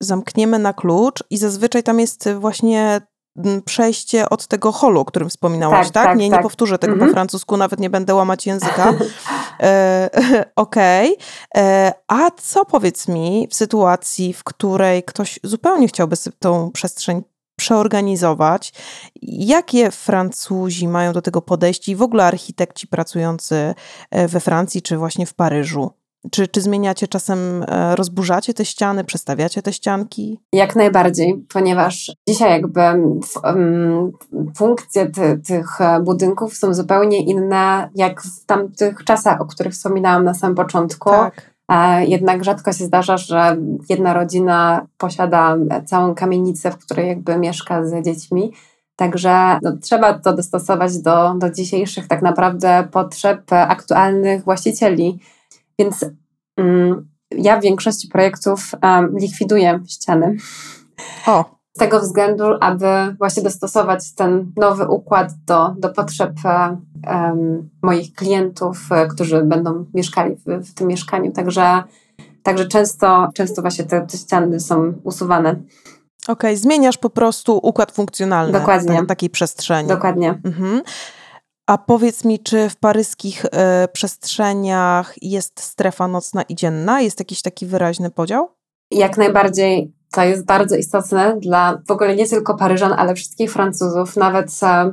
zamkniemy na klucz i zazwyczaj tam jest właśnie mm, przejście od tego holu, o którym wspominałaś, tak? tak? tak nie, tak. nie powtórzę tego po mhm. francusku, nawet nie będę łamać języka. e, Okej. Okay. E, a co powiedz mi w sytuacji, w której ktoś zupełnie chciałby tą przestrzeń przeorganizować. Jakie Francuzi mają do tego podejście i w ogóle architekci pracujący e, we Francji czy właśnie w Paryżu? Czy, czy zmieniacie czasem, e, rozburzacie te ściany, przestawiacie te ścianki? Jak najbardziej, ponieważ dzisiaj jakby um, funkcje ty, tych budynków są zupełnie inne jak w tamtych czasach, o których wspominałam na samym początku. Tak. Jednak rzadko się zdarza, że jedna rodzina posiada całą kamienicę, w której jakby mieszka z dziećmi. Także no, trzeba to dostosować do, do dzisiejszych tak naprawdę potrzeb aktualnych właścicieli. Więc um, ja w większości projektów um, likwiduję ściany. O. Z tego względu, aby właśnie dostosować ten nowy układ do, do potrzeb um, moich klientów, e, którzy będą mieszkali w, w, tym mieszkaniu. Także, także często, często właśnie te, te ściany są usuwane. Okej, okay, zmieniasz po prostu układ funkcjonalny Dokładnie. Tak, takiej przestrzeni. Dokładnie. Mhm. A powiedz mi, czy w paryskich y, przestrzeniach jest strefa nocna i dzienna? Jest jakiś taki wyraźny podział? Jak najbardziej. To jest bardzo istotne dla w ogóle nie tylko Paryżan, ale wszystkich Francuzów. Nawet e,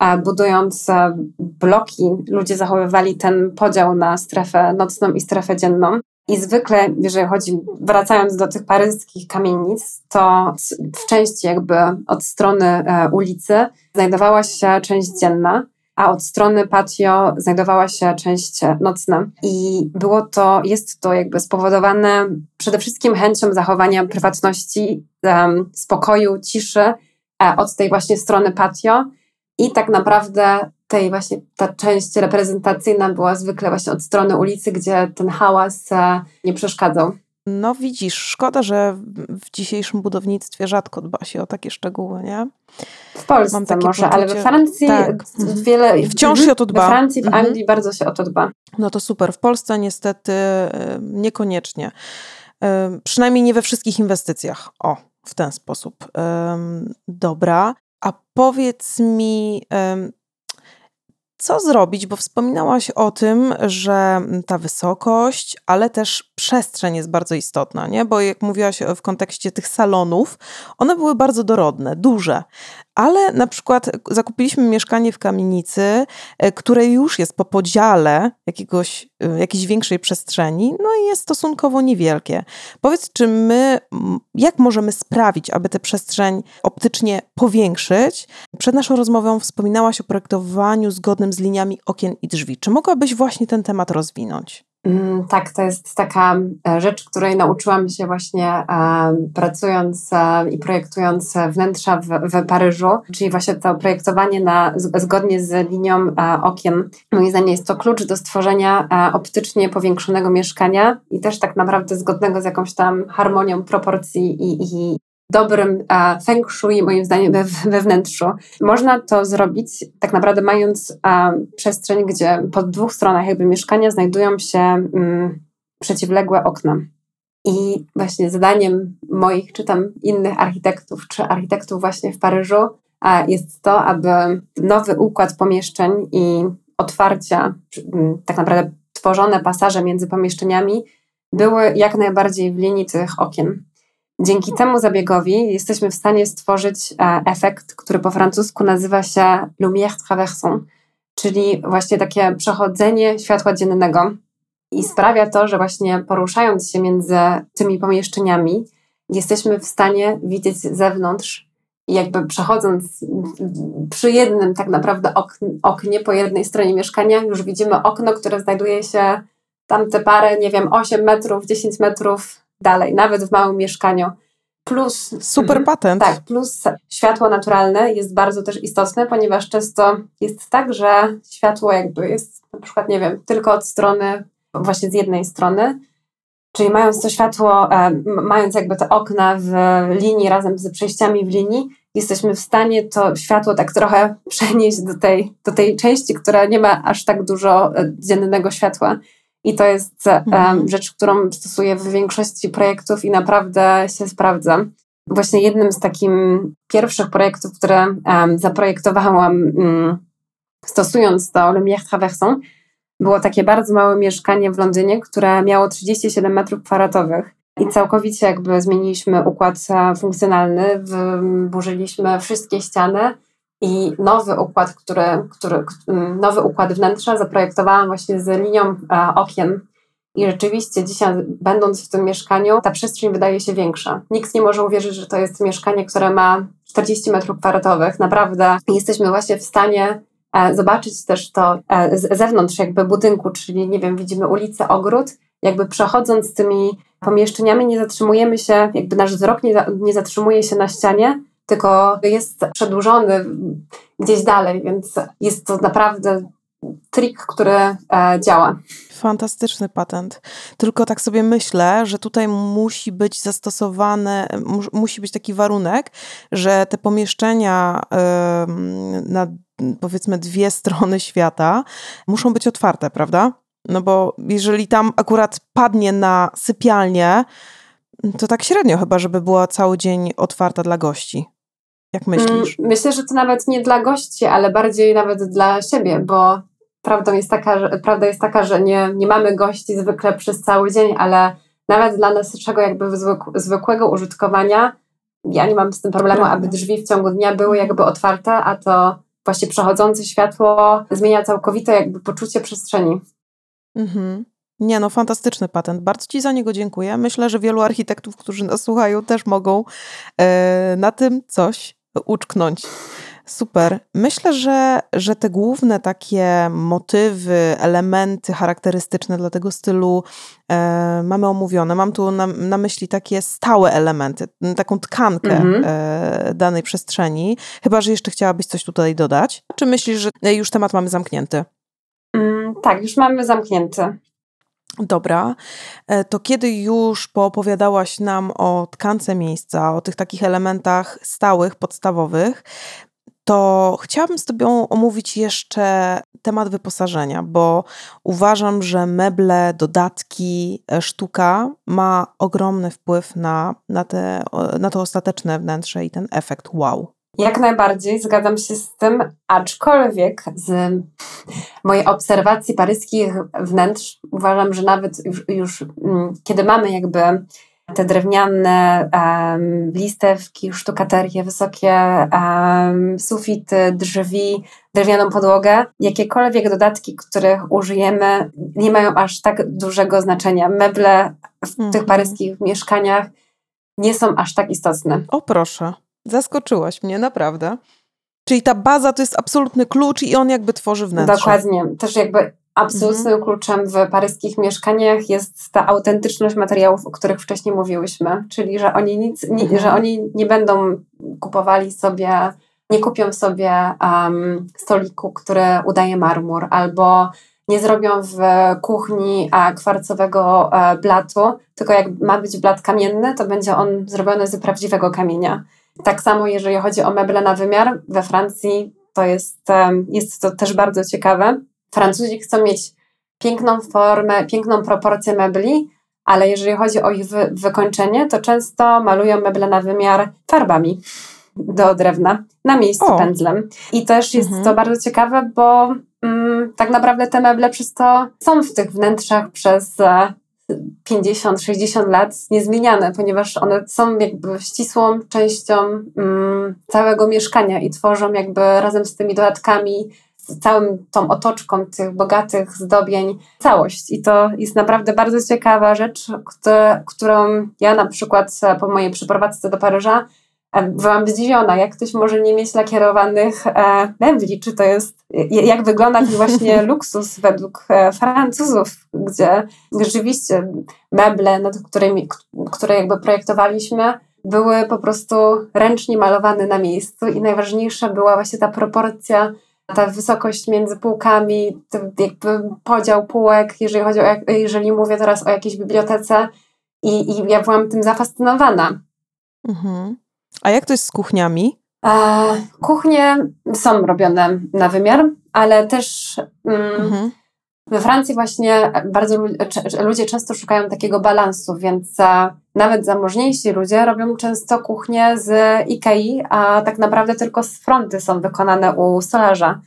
e budując e, bloki, ludzie zachowywali ten podział na strefę nocną i strefę dzienną. I zwykle, jeżeli chodzi, wracając do tych paryskich kamienic, to w części jakby od strony ulicy znajdowała się część dzienna, a od strony patio znajdowała się część nocna. I było to, jest to jakby spowodowane przede wszystkim chęcią zachowania prywatności, spokoju, ciszy e, od tej właśnie strony patio i tak naprawdę tej właśnie ta część reprezentacyjna była zwykle właśnie od strony ulicy, gdzie ten hałas e, nie przeszkadzał. No widzisz, szkoda, że w dzisiejszym budownictwie rzadko dba się o takie szczegóły, nie? W Polsce może, poczucie... ale we Francji tak. wiele... Wciąż się o to dba. We Francji, w mhm. Anglii bardzo się o to dba. No to super. W Polsce niestety niekoniecznie. Przynajmniej nie we wszystkich inwestycjach. O, w ten sposób. Dobra. A powiedz mi, co zrobić, bo wspominałaś o tym, że ta wysokość, ale też przestrzeń jest bardzo istotna, nie? Bo jak mówiłaś w kontekście tych salonów, one były bardzo dorodne, duże, ale na przykład zakupiliśmy mieszkanie w kamienicy, e, które już jest po podziale jakiegoś, e, jakiejś większej przestrzeni, no i jest stosunkowo niewielkie. Powiedz, czy my, jak możemy sprawić, aby tę przestrzeń optycznie powiększyć? Przed naszą rozmową wspominałaś o projektowaniu zgodnym z liniami okien i drzwi. Czy mogłabyś właśnie ten temat rozwinąć? Mm, tak, to jest taka e, rzecz, której nauczyłam się właśnie e, pracując e, i projektując wnętrza w, w, Paryżu, czyli właśnie to projektowanie na, zgodnie z linią okien. Moim zdaniem jest to klucz do stworzenia optycznie powiększonego mieszkania i też tak naprawdę zgodnego z jakąś tam harmonią proporcji i, i dobrym e, feng shui, moim zdaniem, we, we wnętrzu. Można to zrobić tak naprawdę mając e, przestrzeń, gdzie po dwóch stronach jakby mieszkania znajdują się mm, przeciwległe okna. I właśnie zadaniem moich, czy tam innych architektów, czy architektów właśnie w Paryżu e, jest to, aby nowy układ pomieszczeń i otwarcia, tak naprawdę tworzone pasaże między pomieszczeniami były jak najbardziej w linii tych okien. Dzięki temu zabiegowi jesteśmy w stanie stworzyć e, efekt, który po francusku nazywa się lumière traversant, czyli właśnie takie przechodzenie światła dziennego. I sprawia to, że właśnie poruszając się między tymi pomieszczeniami, jesteśmy w stanie widzieć z zewnątrz jakby przechodząc przy jednym tak naprawdę oknie po jednej stronie mieszkania, już widzimy okno, które znajduje się tam te parę, nie wiem, 8 metrów, 10 metrów dalej, nawet w małym mieszkaniu. Plus. Super mhm, patent. Tak, plus światło naturalne jest bardzo też istotne, ponieważ często jest tak, że światło jakby jest na przykład, nie wiem, tylko od strony, właśnie z jednej strony. Czyli mając to światło, e, mając jakby te okna w linii razem z przejściami w linii, jesteśmy w stanie to światło tak trochę przenieść do tej, do tej części, która nie ma aż tak dużo e, dziennego światła. I to jest mhm. rzecz, którą stosuję w większości projektów i naprawdę się sprawdza. Właśnie jednym z takich pierwszych projektów, które um, zaprojektowałam um, stosując to Lumière Traversant, było takie bardzo małe mieszkanie w Londynie, które miało 37 metrów kwadratowych. I całkowicie jakby zmieniliśmy układ e, funkcjonalny, wyburzyliśmy wszystkie ściany, i nowy układ, który, który, nowy układ wnętrza zaprojektowałam właśnie z linią e, okien. I rzeczywiście dzisiaj, będąc w tym mieszkaniu, ta przestrzeń wydaje się większa. Nikt nie może uwierzyć, że to jest mieszkanie, które ma 40 metrów kwadratowych. Naprawdę jesteśmy właśnie w stanie e, zobaczyć też to e, z zewnątrz jakby budynku, czyli nie wiem, widzimy ulicę, ogród, jakby przechodząc tymi pomieszczeniami nie zatrzymujemy się, jakby nasz wzrok nie, nie zatrzymuje się na ścianie, tylko jest przedłużony gdzieś dalej, więc jest to naprawdę trik, który e, działa. Fantastyczny patent. Tylko tak sobie myślę, że tutaj musi być zastosowane, musi być taki warunek, że te pomieszczenia na powiedzmy dwie strony świata muszą być otwarte, prawda? No bo jeżeli tam akurat padnie na sypialnię, to tak średnio chyba, żeby była cały dzień otwarta dla gości. Jak myślisz? Mm, myślę, że to nawet nie dla gości, ale bardziej nawet dla siebie, bo prawdą jest taka, że, prawda jest taka, że nie, nie mamy gości zwykle przez cały dzień, ale nawet dla naszego jakby zwykłego użytkowania ja nie mam z tym problemu, aby drzwi w ciągu dnia były jakby otwarte, a to właśnie przechodzące światło zmienia całkowite jakby poczucie przestrzeni. Mhm. Nie no, fantastyczny patent. Bardzo Ci za niego dziękuję. Myślę, że wielu architektów, którzy nas słuchają, też mogą e, na tym coś uczknąć. Super. Myślę, że, że te główne takie motywy, elementy charakterystyczne dla tego stylu e, mamy omówione. Mam tu na, na, myśli takie stałe elementy, taką tkankę mhm. e, danej przestrzeni. Chyba, że jeszcze chciałabyś coś tutaj dodać. Czy myślisz, że już temat mamy zamknięty? Mm, tak, już mamy zamknięty. Dobra, e, to kiedy już poopowiadałaś nam o tkance miejsca, o tych takich elementach stałych, podstawowych, to chciałabym z Tobą omówić jeszcze temat wyposażenia, bo uważam, że meble, dodatki, e, sztuka ma ogromny wpływ na, na, te, na to ostateczne wnętrze i ten efekt wow. Jak najbardziej zgadzam się z tym, aczkolwiek z mojej obserwacji paryskich wnętrz uważam, że nawet już, już mm, kiedy mamy jakby te drewniane um, listewki, sztukaterie, wysokie um, sufity, drzwi, drewnianą podłogę, jakiekolwiek dodatki, których użyjemy, nie mają aż tak dużego znaczenia. Meble w mm -hmm. tych paryskich mieszkaniach nie są aż tak istotne. O proszę. Zaskoczyłaś mnie, naprawdę. Czyli ta baza to jest absolutny klucz i on jakby tworzy wnętrze. Dokładnie. Też jakby absolutnym mhm. kluczem w paryskich mieszkaniach jest ta autentyczność materiałów, o których wcześniej mówiłyśmy. Czyli, że oni nic, nie, mhm. że oni nie będą kupowali sobie, nie kupią sobie um, stoliku, który udaje marmur, albo nie zrobią w kuchni a, kwarcowego a, e, blatu, tylko jak ma być blat kamienny, to będzie on zrobiony z prawdziwego kamienia. Tak samo jeżeli chodzi o meble na wymiar, we Francji to jest, jest to też bardzo ciekawe. Francuzi chcą mieć piękną formę, piękną proporcję mebli, ale jeżeli chodzi o ich wy wykończenie, to często malują meble na wymiar farbami do drewna na miejscu o. pędzlem. I też jest mhm. to bardzo ciekawe, bo mm, tak naprawdę te meble przez to są w tych wnętrzach przez 50-60 lat niezmieniane, ponieważ one są jakby ścisłą częścią mm, całego mieszkania i tworzą jakby razem z tymi dodatkami, z całą tą otoczką tych bogatych zdobień całość. I to jest naprawdę bardzo ciekawa rzecz, którą ja na przykład po mojej przeprowadzce do Paryża byłam zdziwiona, jak ktoś może nie mieć lakierowanych e, mebli, czy to jest, jak wygląda właśnie luksus według e, Francuzów, gdzie rzeczywiście meble, nad którymi, które jakby projektowaliśmy, były po prostu ręcznie malowane na miejscu i najważniejsza była właśnie ta proporcja, ta wysokość między półkami, jakby podział półek, jeżeli chodzi o, jeżeli mówię teraz o jakiejś bibliotece i, i ja byłam tym zafascynowana. Mhm. A jak to jest z kuchniami? E, kuchnie są robione na wymiar, ale też mm, mhm. we Francji właśnie bardzo ludzie często szukają takiego balansu, więc nawet zamożniejsi ludzie robią często kuchnię z Ikei, a tak naprawdę tylko z fronty są wykonane u stolarza.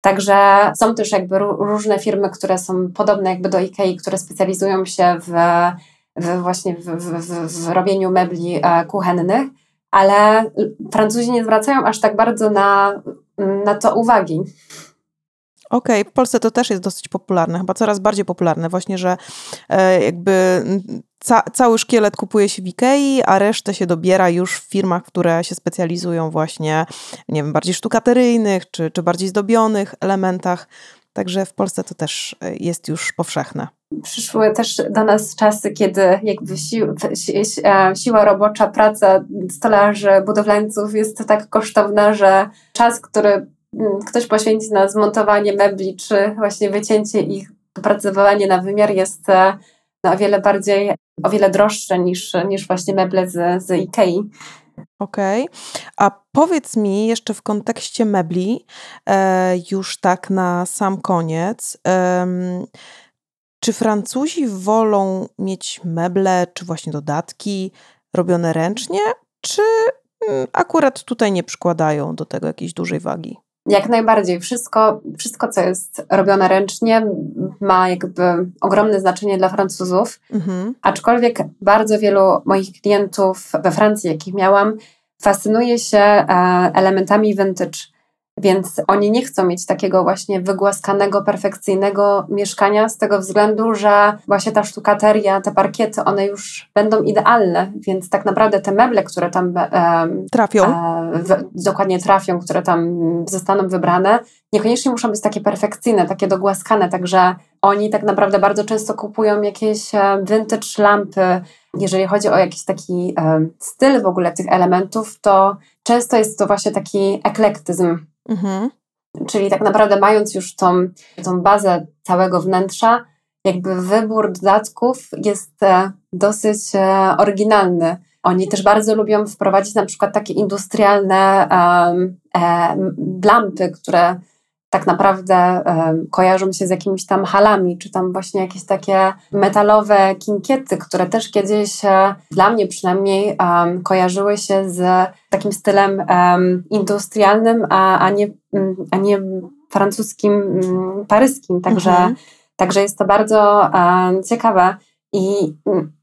Także są też jakby różne firmy, które są podobne jakby do Ikei, które specjalizują się w, w właśnie w, w, w robieniu mebli e, kuchennych ale Francuzi nie zwracają aż tak bardzo na, na to uwagi. Okej, okay. w Polsce to też jest dosyć popularne, chyba coraz bardziej popularne, właśnie, że e, jakby ca cały szkielet kupuje się w Ikei, a resztę się dobiera już w firmach, które się specjalizują właśnie, nie wiem, bardziej sztukateryjnych, czy, czy bardziej zdobionych elementach. Także w Polsce to też jest już powszechne przyszły też do nas czasy, kiedy jakby si e, siła robocza, praca stolarzy, budowlańców jest tak kosztowna, że czas, który mm, ktoś poświęci na zmontowanie mebli, czy właśnie wycięcie ich, opracowanie na wymiar jest e, no, o wiele bardziej, o wiele droższe niż, niż właśnie meble z, z Ikei. Okej. Okay. A powiedz mi jeszcze w kontekście mebli, e, już tak na sam koniec, e, czy Francuzi wolą mieć meble, czy właśnie dodatki robione ręcznie, czy mm, akurat tutaj nie przykładają do tego jakiejś dużej wagi? Jak najbardziej. Wszystko, wszystko, co jest robione ręcznie, ma jakby ogromne znaczenie dla Francuzów. Mhm. Aczkolwiek bardzo wielu moich klientów we Francji, jakich miałam, fascynuje się e, elementami vintage Więc oni nie chcą mieć takiego właśnie wygłaskanego, perfekcyjnego mieszkania z tego względu, że właśnie ta sztukateria, te parkiety, one już będą idealne, więc tak naprawdę te meble, które tam e, trafią, e, w, dokładnie trafią, które tam zostaną wybrane, niekoniecznie muszą być takie perfekcyjne, takie dogłaskane, także oni tak naprawdę bardzo często kupują jakieś e, vintage lampy. Jeżeli chodzi o jakiś taki e, styl w ogóle tych elementów, to często jest to właśnie taki eklektyzm. Mhm. Czyli tak naprawdę mając już tą, tą bazę całego wnętrza, jakby wybór dodatków jest e, dosyć oryginalny. Oni też bardzo lubią wprowadzić na przykład takie industrialne um, e, lampy, które tak naprawdę um, kojarzą się z jakimiś tam halami, czy tam właśnie jakieś takie metalowe kinkiety, które też kiedyś e, dla mnie przynajmniej um, kojarzyły się z takim stylem um, industrialnym, a, a, nie, mm, a nie francuskim, mm, paryskim. Także, mhm. także jest to bardzo ciekawe. I mm,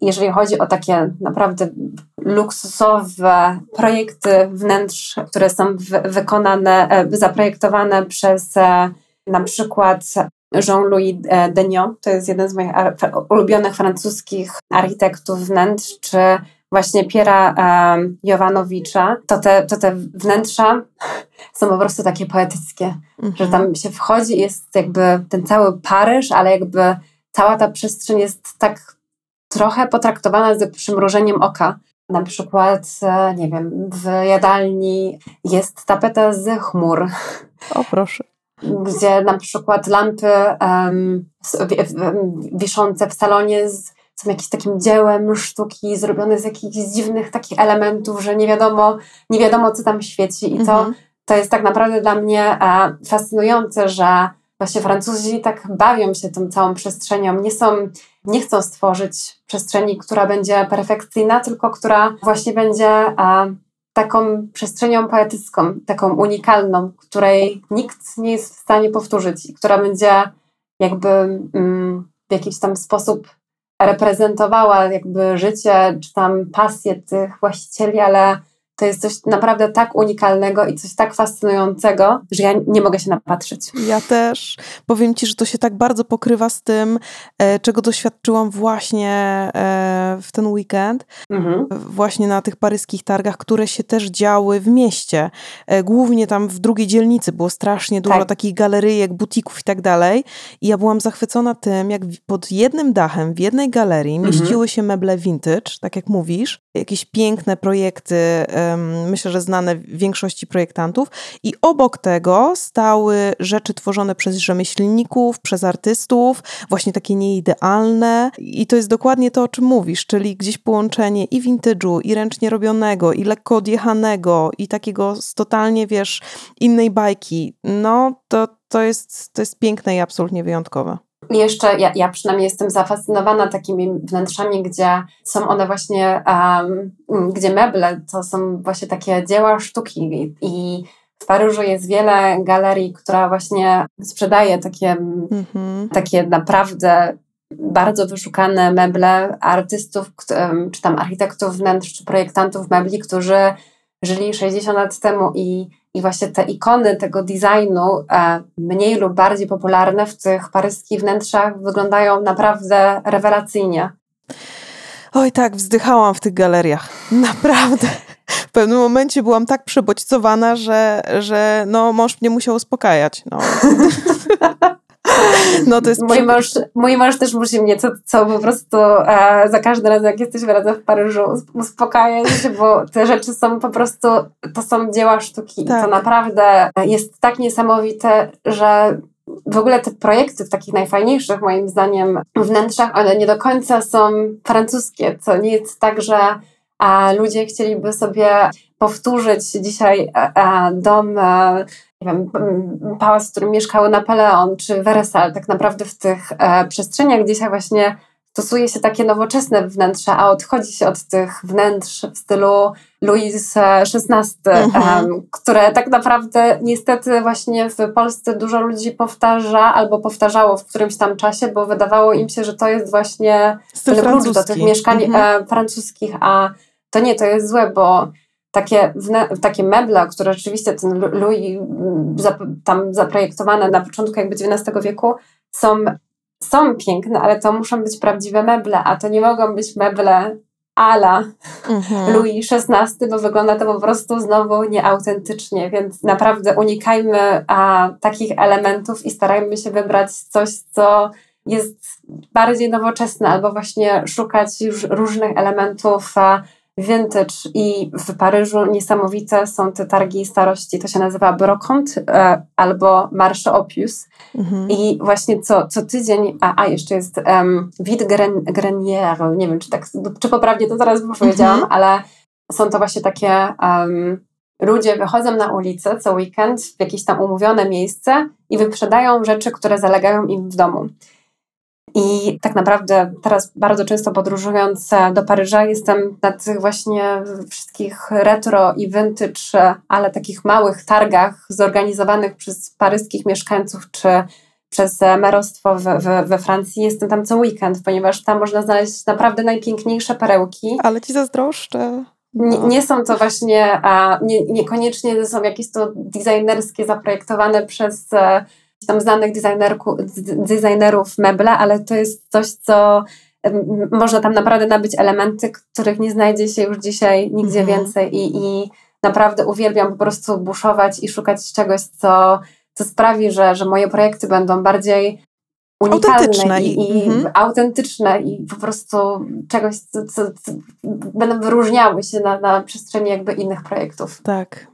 jeżeli chodzi o takie naprawdę luksusowe projekty wnętrz, które są wykonane, e, zaprojektowane przez e, na przykład Jean-Louis e, Degnon, to jest jeden z moich ulubionych francuskich architektów wnętrz, czy właśnie Piera Jowanowicza, to te, to te wnętrza są po prostu takie poetyckie, mhm. że tam się wchodzi jest jakby ten cały Paryż, ale jakby cała ta przestrzeń jest tak trochę potraktowana z przymrużeniem oka. Na przykład, e, nie wiem, w jadalni jest tapeta z chmur. O proszę. Gdzie na przykład lampy um, wiszące w salonie z, są jakimś takim dziełem sztuki zrobione z jakichś dziwnych takich elementów, że nie wiadomo, nie wiadomo co tam świeci. I to, mhm. to jest tak naprawdę dla mnie e, fascynujące, że właśnie Francuzi tak bawią się tą całą przestrzenią. Nie są, nie chcą stworzyć przestrzeni, która będzie perfekcyjna, tylko która właśnie będzie a, taką przestrzenią poetycką, taką unikalną, której nikt nie jest w stanie powtórzyć i która będzie jakby mm, w jakiś tam sposób reprezentowała jakby życie czy tam pasję tych właścicieli, ale to jest coś naprawdę tak unikalnego i coś tak fascynującego, że ja nie mogę się napatrzeć. Ja też. Powiem Ci, że to się tak bardzo pokrywa z tym, e, czego doświadczyłam właśnie e, w ten weekend, mhm. właśnie na tych paryskich targach, które się też działy w mieście. E, głównie tam w drugiej dzielnicy było strasznie dużo tak. takich galeryjek, butików i tak dalej. I ja byłam zachwycona tym, jak pod jednym dachem, w jednej galerii mhm. mieściły się meble vintage, tak jak mówisz, jakieś piękne projekty, myślę, że znane większości projektantów. I obok tego stały rzeczy tworzone przez rzemieślników, przez artystów, właśnie takie nieidealne. I to jest dokładnie to, o czym mówisz, czyli gdzieś połączenie i vintage'u, i ręcznie robionego, i lekko odjechanego, i takiego totalnie, wiesz, innej bajki. No, to, to, jest, to jest piękne i absolutnie wyjątkowe jeszcze ja, ja przynajmniej jestem zafascynowana takimi wnętrzami, gdzie są one właśnie, um, gdzie meble to są właśnie takie dzieła sztuki i w Paryżu jest wiele galerii, która właśnie sprzedaje takie, mm-hmm. takie naprawdę bardzo wyszukane meble artystów, czy tam architektów wnętrz, czy projektantów mebli, którzy żyli 60 lat temu i i właśnie te ikony tego designu, e, mniej lub bardziej popularne w tych paryskich wnętrzach, wyglądają naprawdę rewelacyjnie. Oj, tak, wzdychałam w tych galeriach. Naprawdę. W pewnym momencie byłam tak przebodźcowana, że, że no, mąż mnie musiał uspokajać. No. No to jest mój mąż, mój mąż też musi mnie co, co po prostu e, za każdym razem, jak jesteśmy razem w Paryżu, uspokajać, bo te rzeczy są po prostu, to są dzieła sztuki. Tak. To naprawdę jest tak niesamowite, że w ogóle te projekty w takich najfajniejszych, moim zdaniem, wnętrzach, one nie do końca są francuskie. To nie jest tak, że a ludzie chcieliby sobie powtórzyć dzisiaj a, dom a, nie wiem, pałac, w którym mieszkał Napoleon czy Weresal, tak naprawdę w tych e, przestrzeniach dzisiaj właśnie stosuje się takie nowoczesne wnętrza, a odchodzi się od tych wnętrz w stylu Louis XVI, mhm. które tak naprawdę niestety właśnie w Polsce dużo ludzi powtarza albo powtarzało w którymś tam czasie, bo wydawało im się, że to jest właśnie klucz do tych mieszkań mhm. E, francuskich, a to nie, to jest złe, bo takie, takie meble, które rzeczywiście ten Louis tam zaprojektowane na początku jakby XIX wieku są, są piękne, ale to muszą być prawdziwe meble, a to nie mogą być meble ala mhm. Louis XVI, bo wygląda to po prostu znowu nieautentycznie, więc naprawdę unikajmy a, takich elementów i starajmy się wybrać coś, co jest bardziej nowoczesne, albo właśnie szukać już różnych elementów a, vintage i w Paryżu niesamowite są te targi starości, to się nazywa Brocante e, albo Marche Opus mhm. i właśnie co, co tydzień, a, a jeszcze jest um, Vide Grenier, nie wiem czy tak, czy poprawnie to zaraz powiedziałam, mhm. ale są to właśnie takie um, ludzie wychodzą na ulicę co weekend w jakieś tam umówione miejsce i wyprzedają rzeczy, które zalegają im w domu. I tak naprawdę teraz bardzo często podróżując do Paryża jestem na tych właśnie wszystkich retro i vintage, ale takich małych targach zorganizowanych przez paryskich mieszkańców czy przez merostwo w, w, we Francji. Jestem tam co weekend, ponieważ tam można znaleźć naprawdę najpiękniejsze perełki. Ale ci zazdroszczę. Nie, nie, są to właśnie, a nie, niekoniecznie są jakieś to designerskie, zaprojektowane przez e, tam znanych designerów meble, ale to jest coś, co można tam naprawdę nabyć elementy, których nie znajdzie się już dzisiaj nigdzie mhm. więcej i, i naprawdę uwielbiam po prostu buszować i szukać czegoś, co, co sprawi, że, że moje projekty będą bardziej unikalne i, i, i mhm. autentyczne i po prostu czegoś, co, co, co będą wyróżniały się na, na przestrzeni jakby innych projektów. Tak.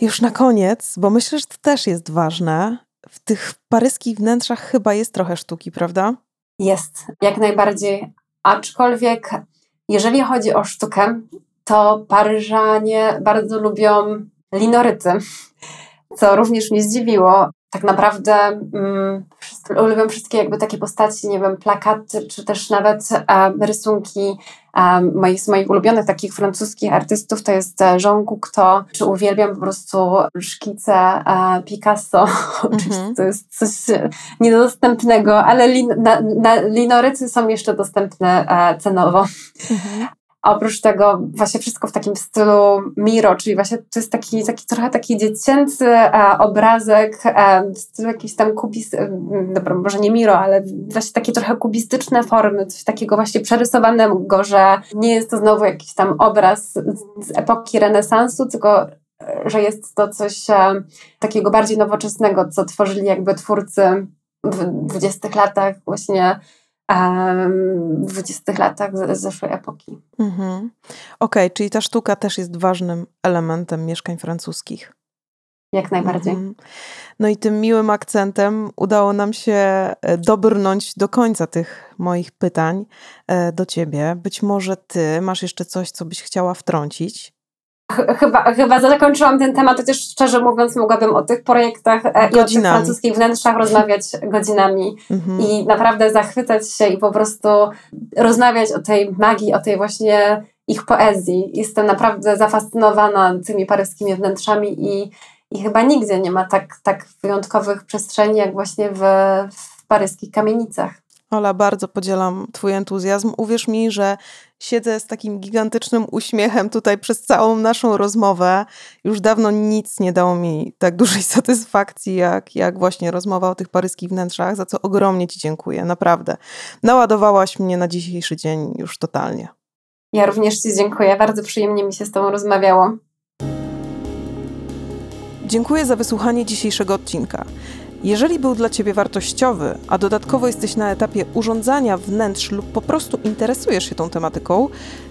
Już na koniec, bo myślę, że to też jest ważne, w tych paryskich wnętrzach chyba jest trochę sztuki, prawda? Jest, jak najbardziej. Aczkolwiek, jeżeli chodzi o sztukę, to Paryżanie bardzo lubią linoryty, co również mnie zdziwiło. Tak naprawdę mm, lubią wszystkie jakby takie postaci, nie wiem, plakaty, czy też nawet e, rysunki moich, z moich ulubionych takich francuskich artystów to jest e, Jean Cocteau, czy uwielbiam po prostu szkice e, Picasso. Oczywiście mm -hmm. to jest coś niedostępnego, ale lin, na, na, linorycy są jeszcze dostępne e, cenowo. Mm -hmm. A oprócz tego właśnie wszystko w takim stylu Miro, czyli właśnie to jest taki, taki trochę taki dziecięcy e, obrazek e, w stylu jakiś tam kubis, e, dobra, może nie Miro, ale właśnie takie trochę kubistyczne formy, coś takiego właśnie przerysowanego, że nie jest to znowu jakiś tam obraz z, z epoki renesansu, tylko e, że jest to coś e, takiego bardziej nowoczesnego, co tworzyli jakby twórcy w dwudziestych latach właśnie w 20 latach zeszłej epoki. Mhm. Okej, okay, czyli ta sztuka też jest ważnym elementem mieszkań francuskich. Jak najbardziej. Mhm. No i tym miłym akcentem udało nam się e, dobrnąć do końca tych moich pytań e, do ciebie. Być może ty masz jeszcze coś, co byś chciała wtrącić? Chyba, chyba zakończyłam ten temat, chociaż szczerze mówiąc mogłabym o tych projektach godzinami. E, i o tych francuskich wnętrzach rozmawiać godzinami mhm. i naprawdę zachwycać się i po prostu rozmawiać o tej magii, o tej właśnie ich poezji. Jestem naprawdę zafascynowana tymi paryskimi wnętrzami i, i chyba nigdzie nie ma tak, tak wyjątkowych przestrzeni jak właśnie w, w paryskich kamienicach. Ola, bardzo podzielam Twój entuzjazm. Uwierz mi, że siedzę z takim gigantycznym uśmiechem tutaj przez całą naszą rozmowę. Już dawno nic nie dało mi tak dużej satysfakcji, jak, jak właśnie rozmowa o tych paryskich wnętrzach, za co ogromnie Ci dziękuję, naprawdę. Naładowałaś mnie na dzisiejszy dzień już totalnie. Ja również Ci dziękuję, bardzo przyjemnie mi się z Tobą rozmawiało. Dziękuję za wysłuchanie dzisiejszego odcinka. Jeżeli był dla Ciebie wartościowy, a dodatkowo jesteś na etapie urządzania wnętrz lub po prostu interesujesz się tą tematyką,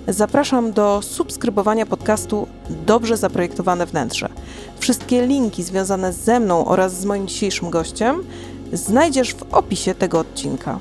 zapraszam do subskrybowania podcastu Dobrze Zaprojektowane Wnętrze. Wszystkie linki związane ze mną oraz z moim dzisiejszym gościem znajdziesz w opisie tego odcinka.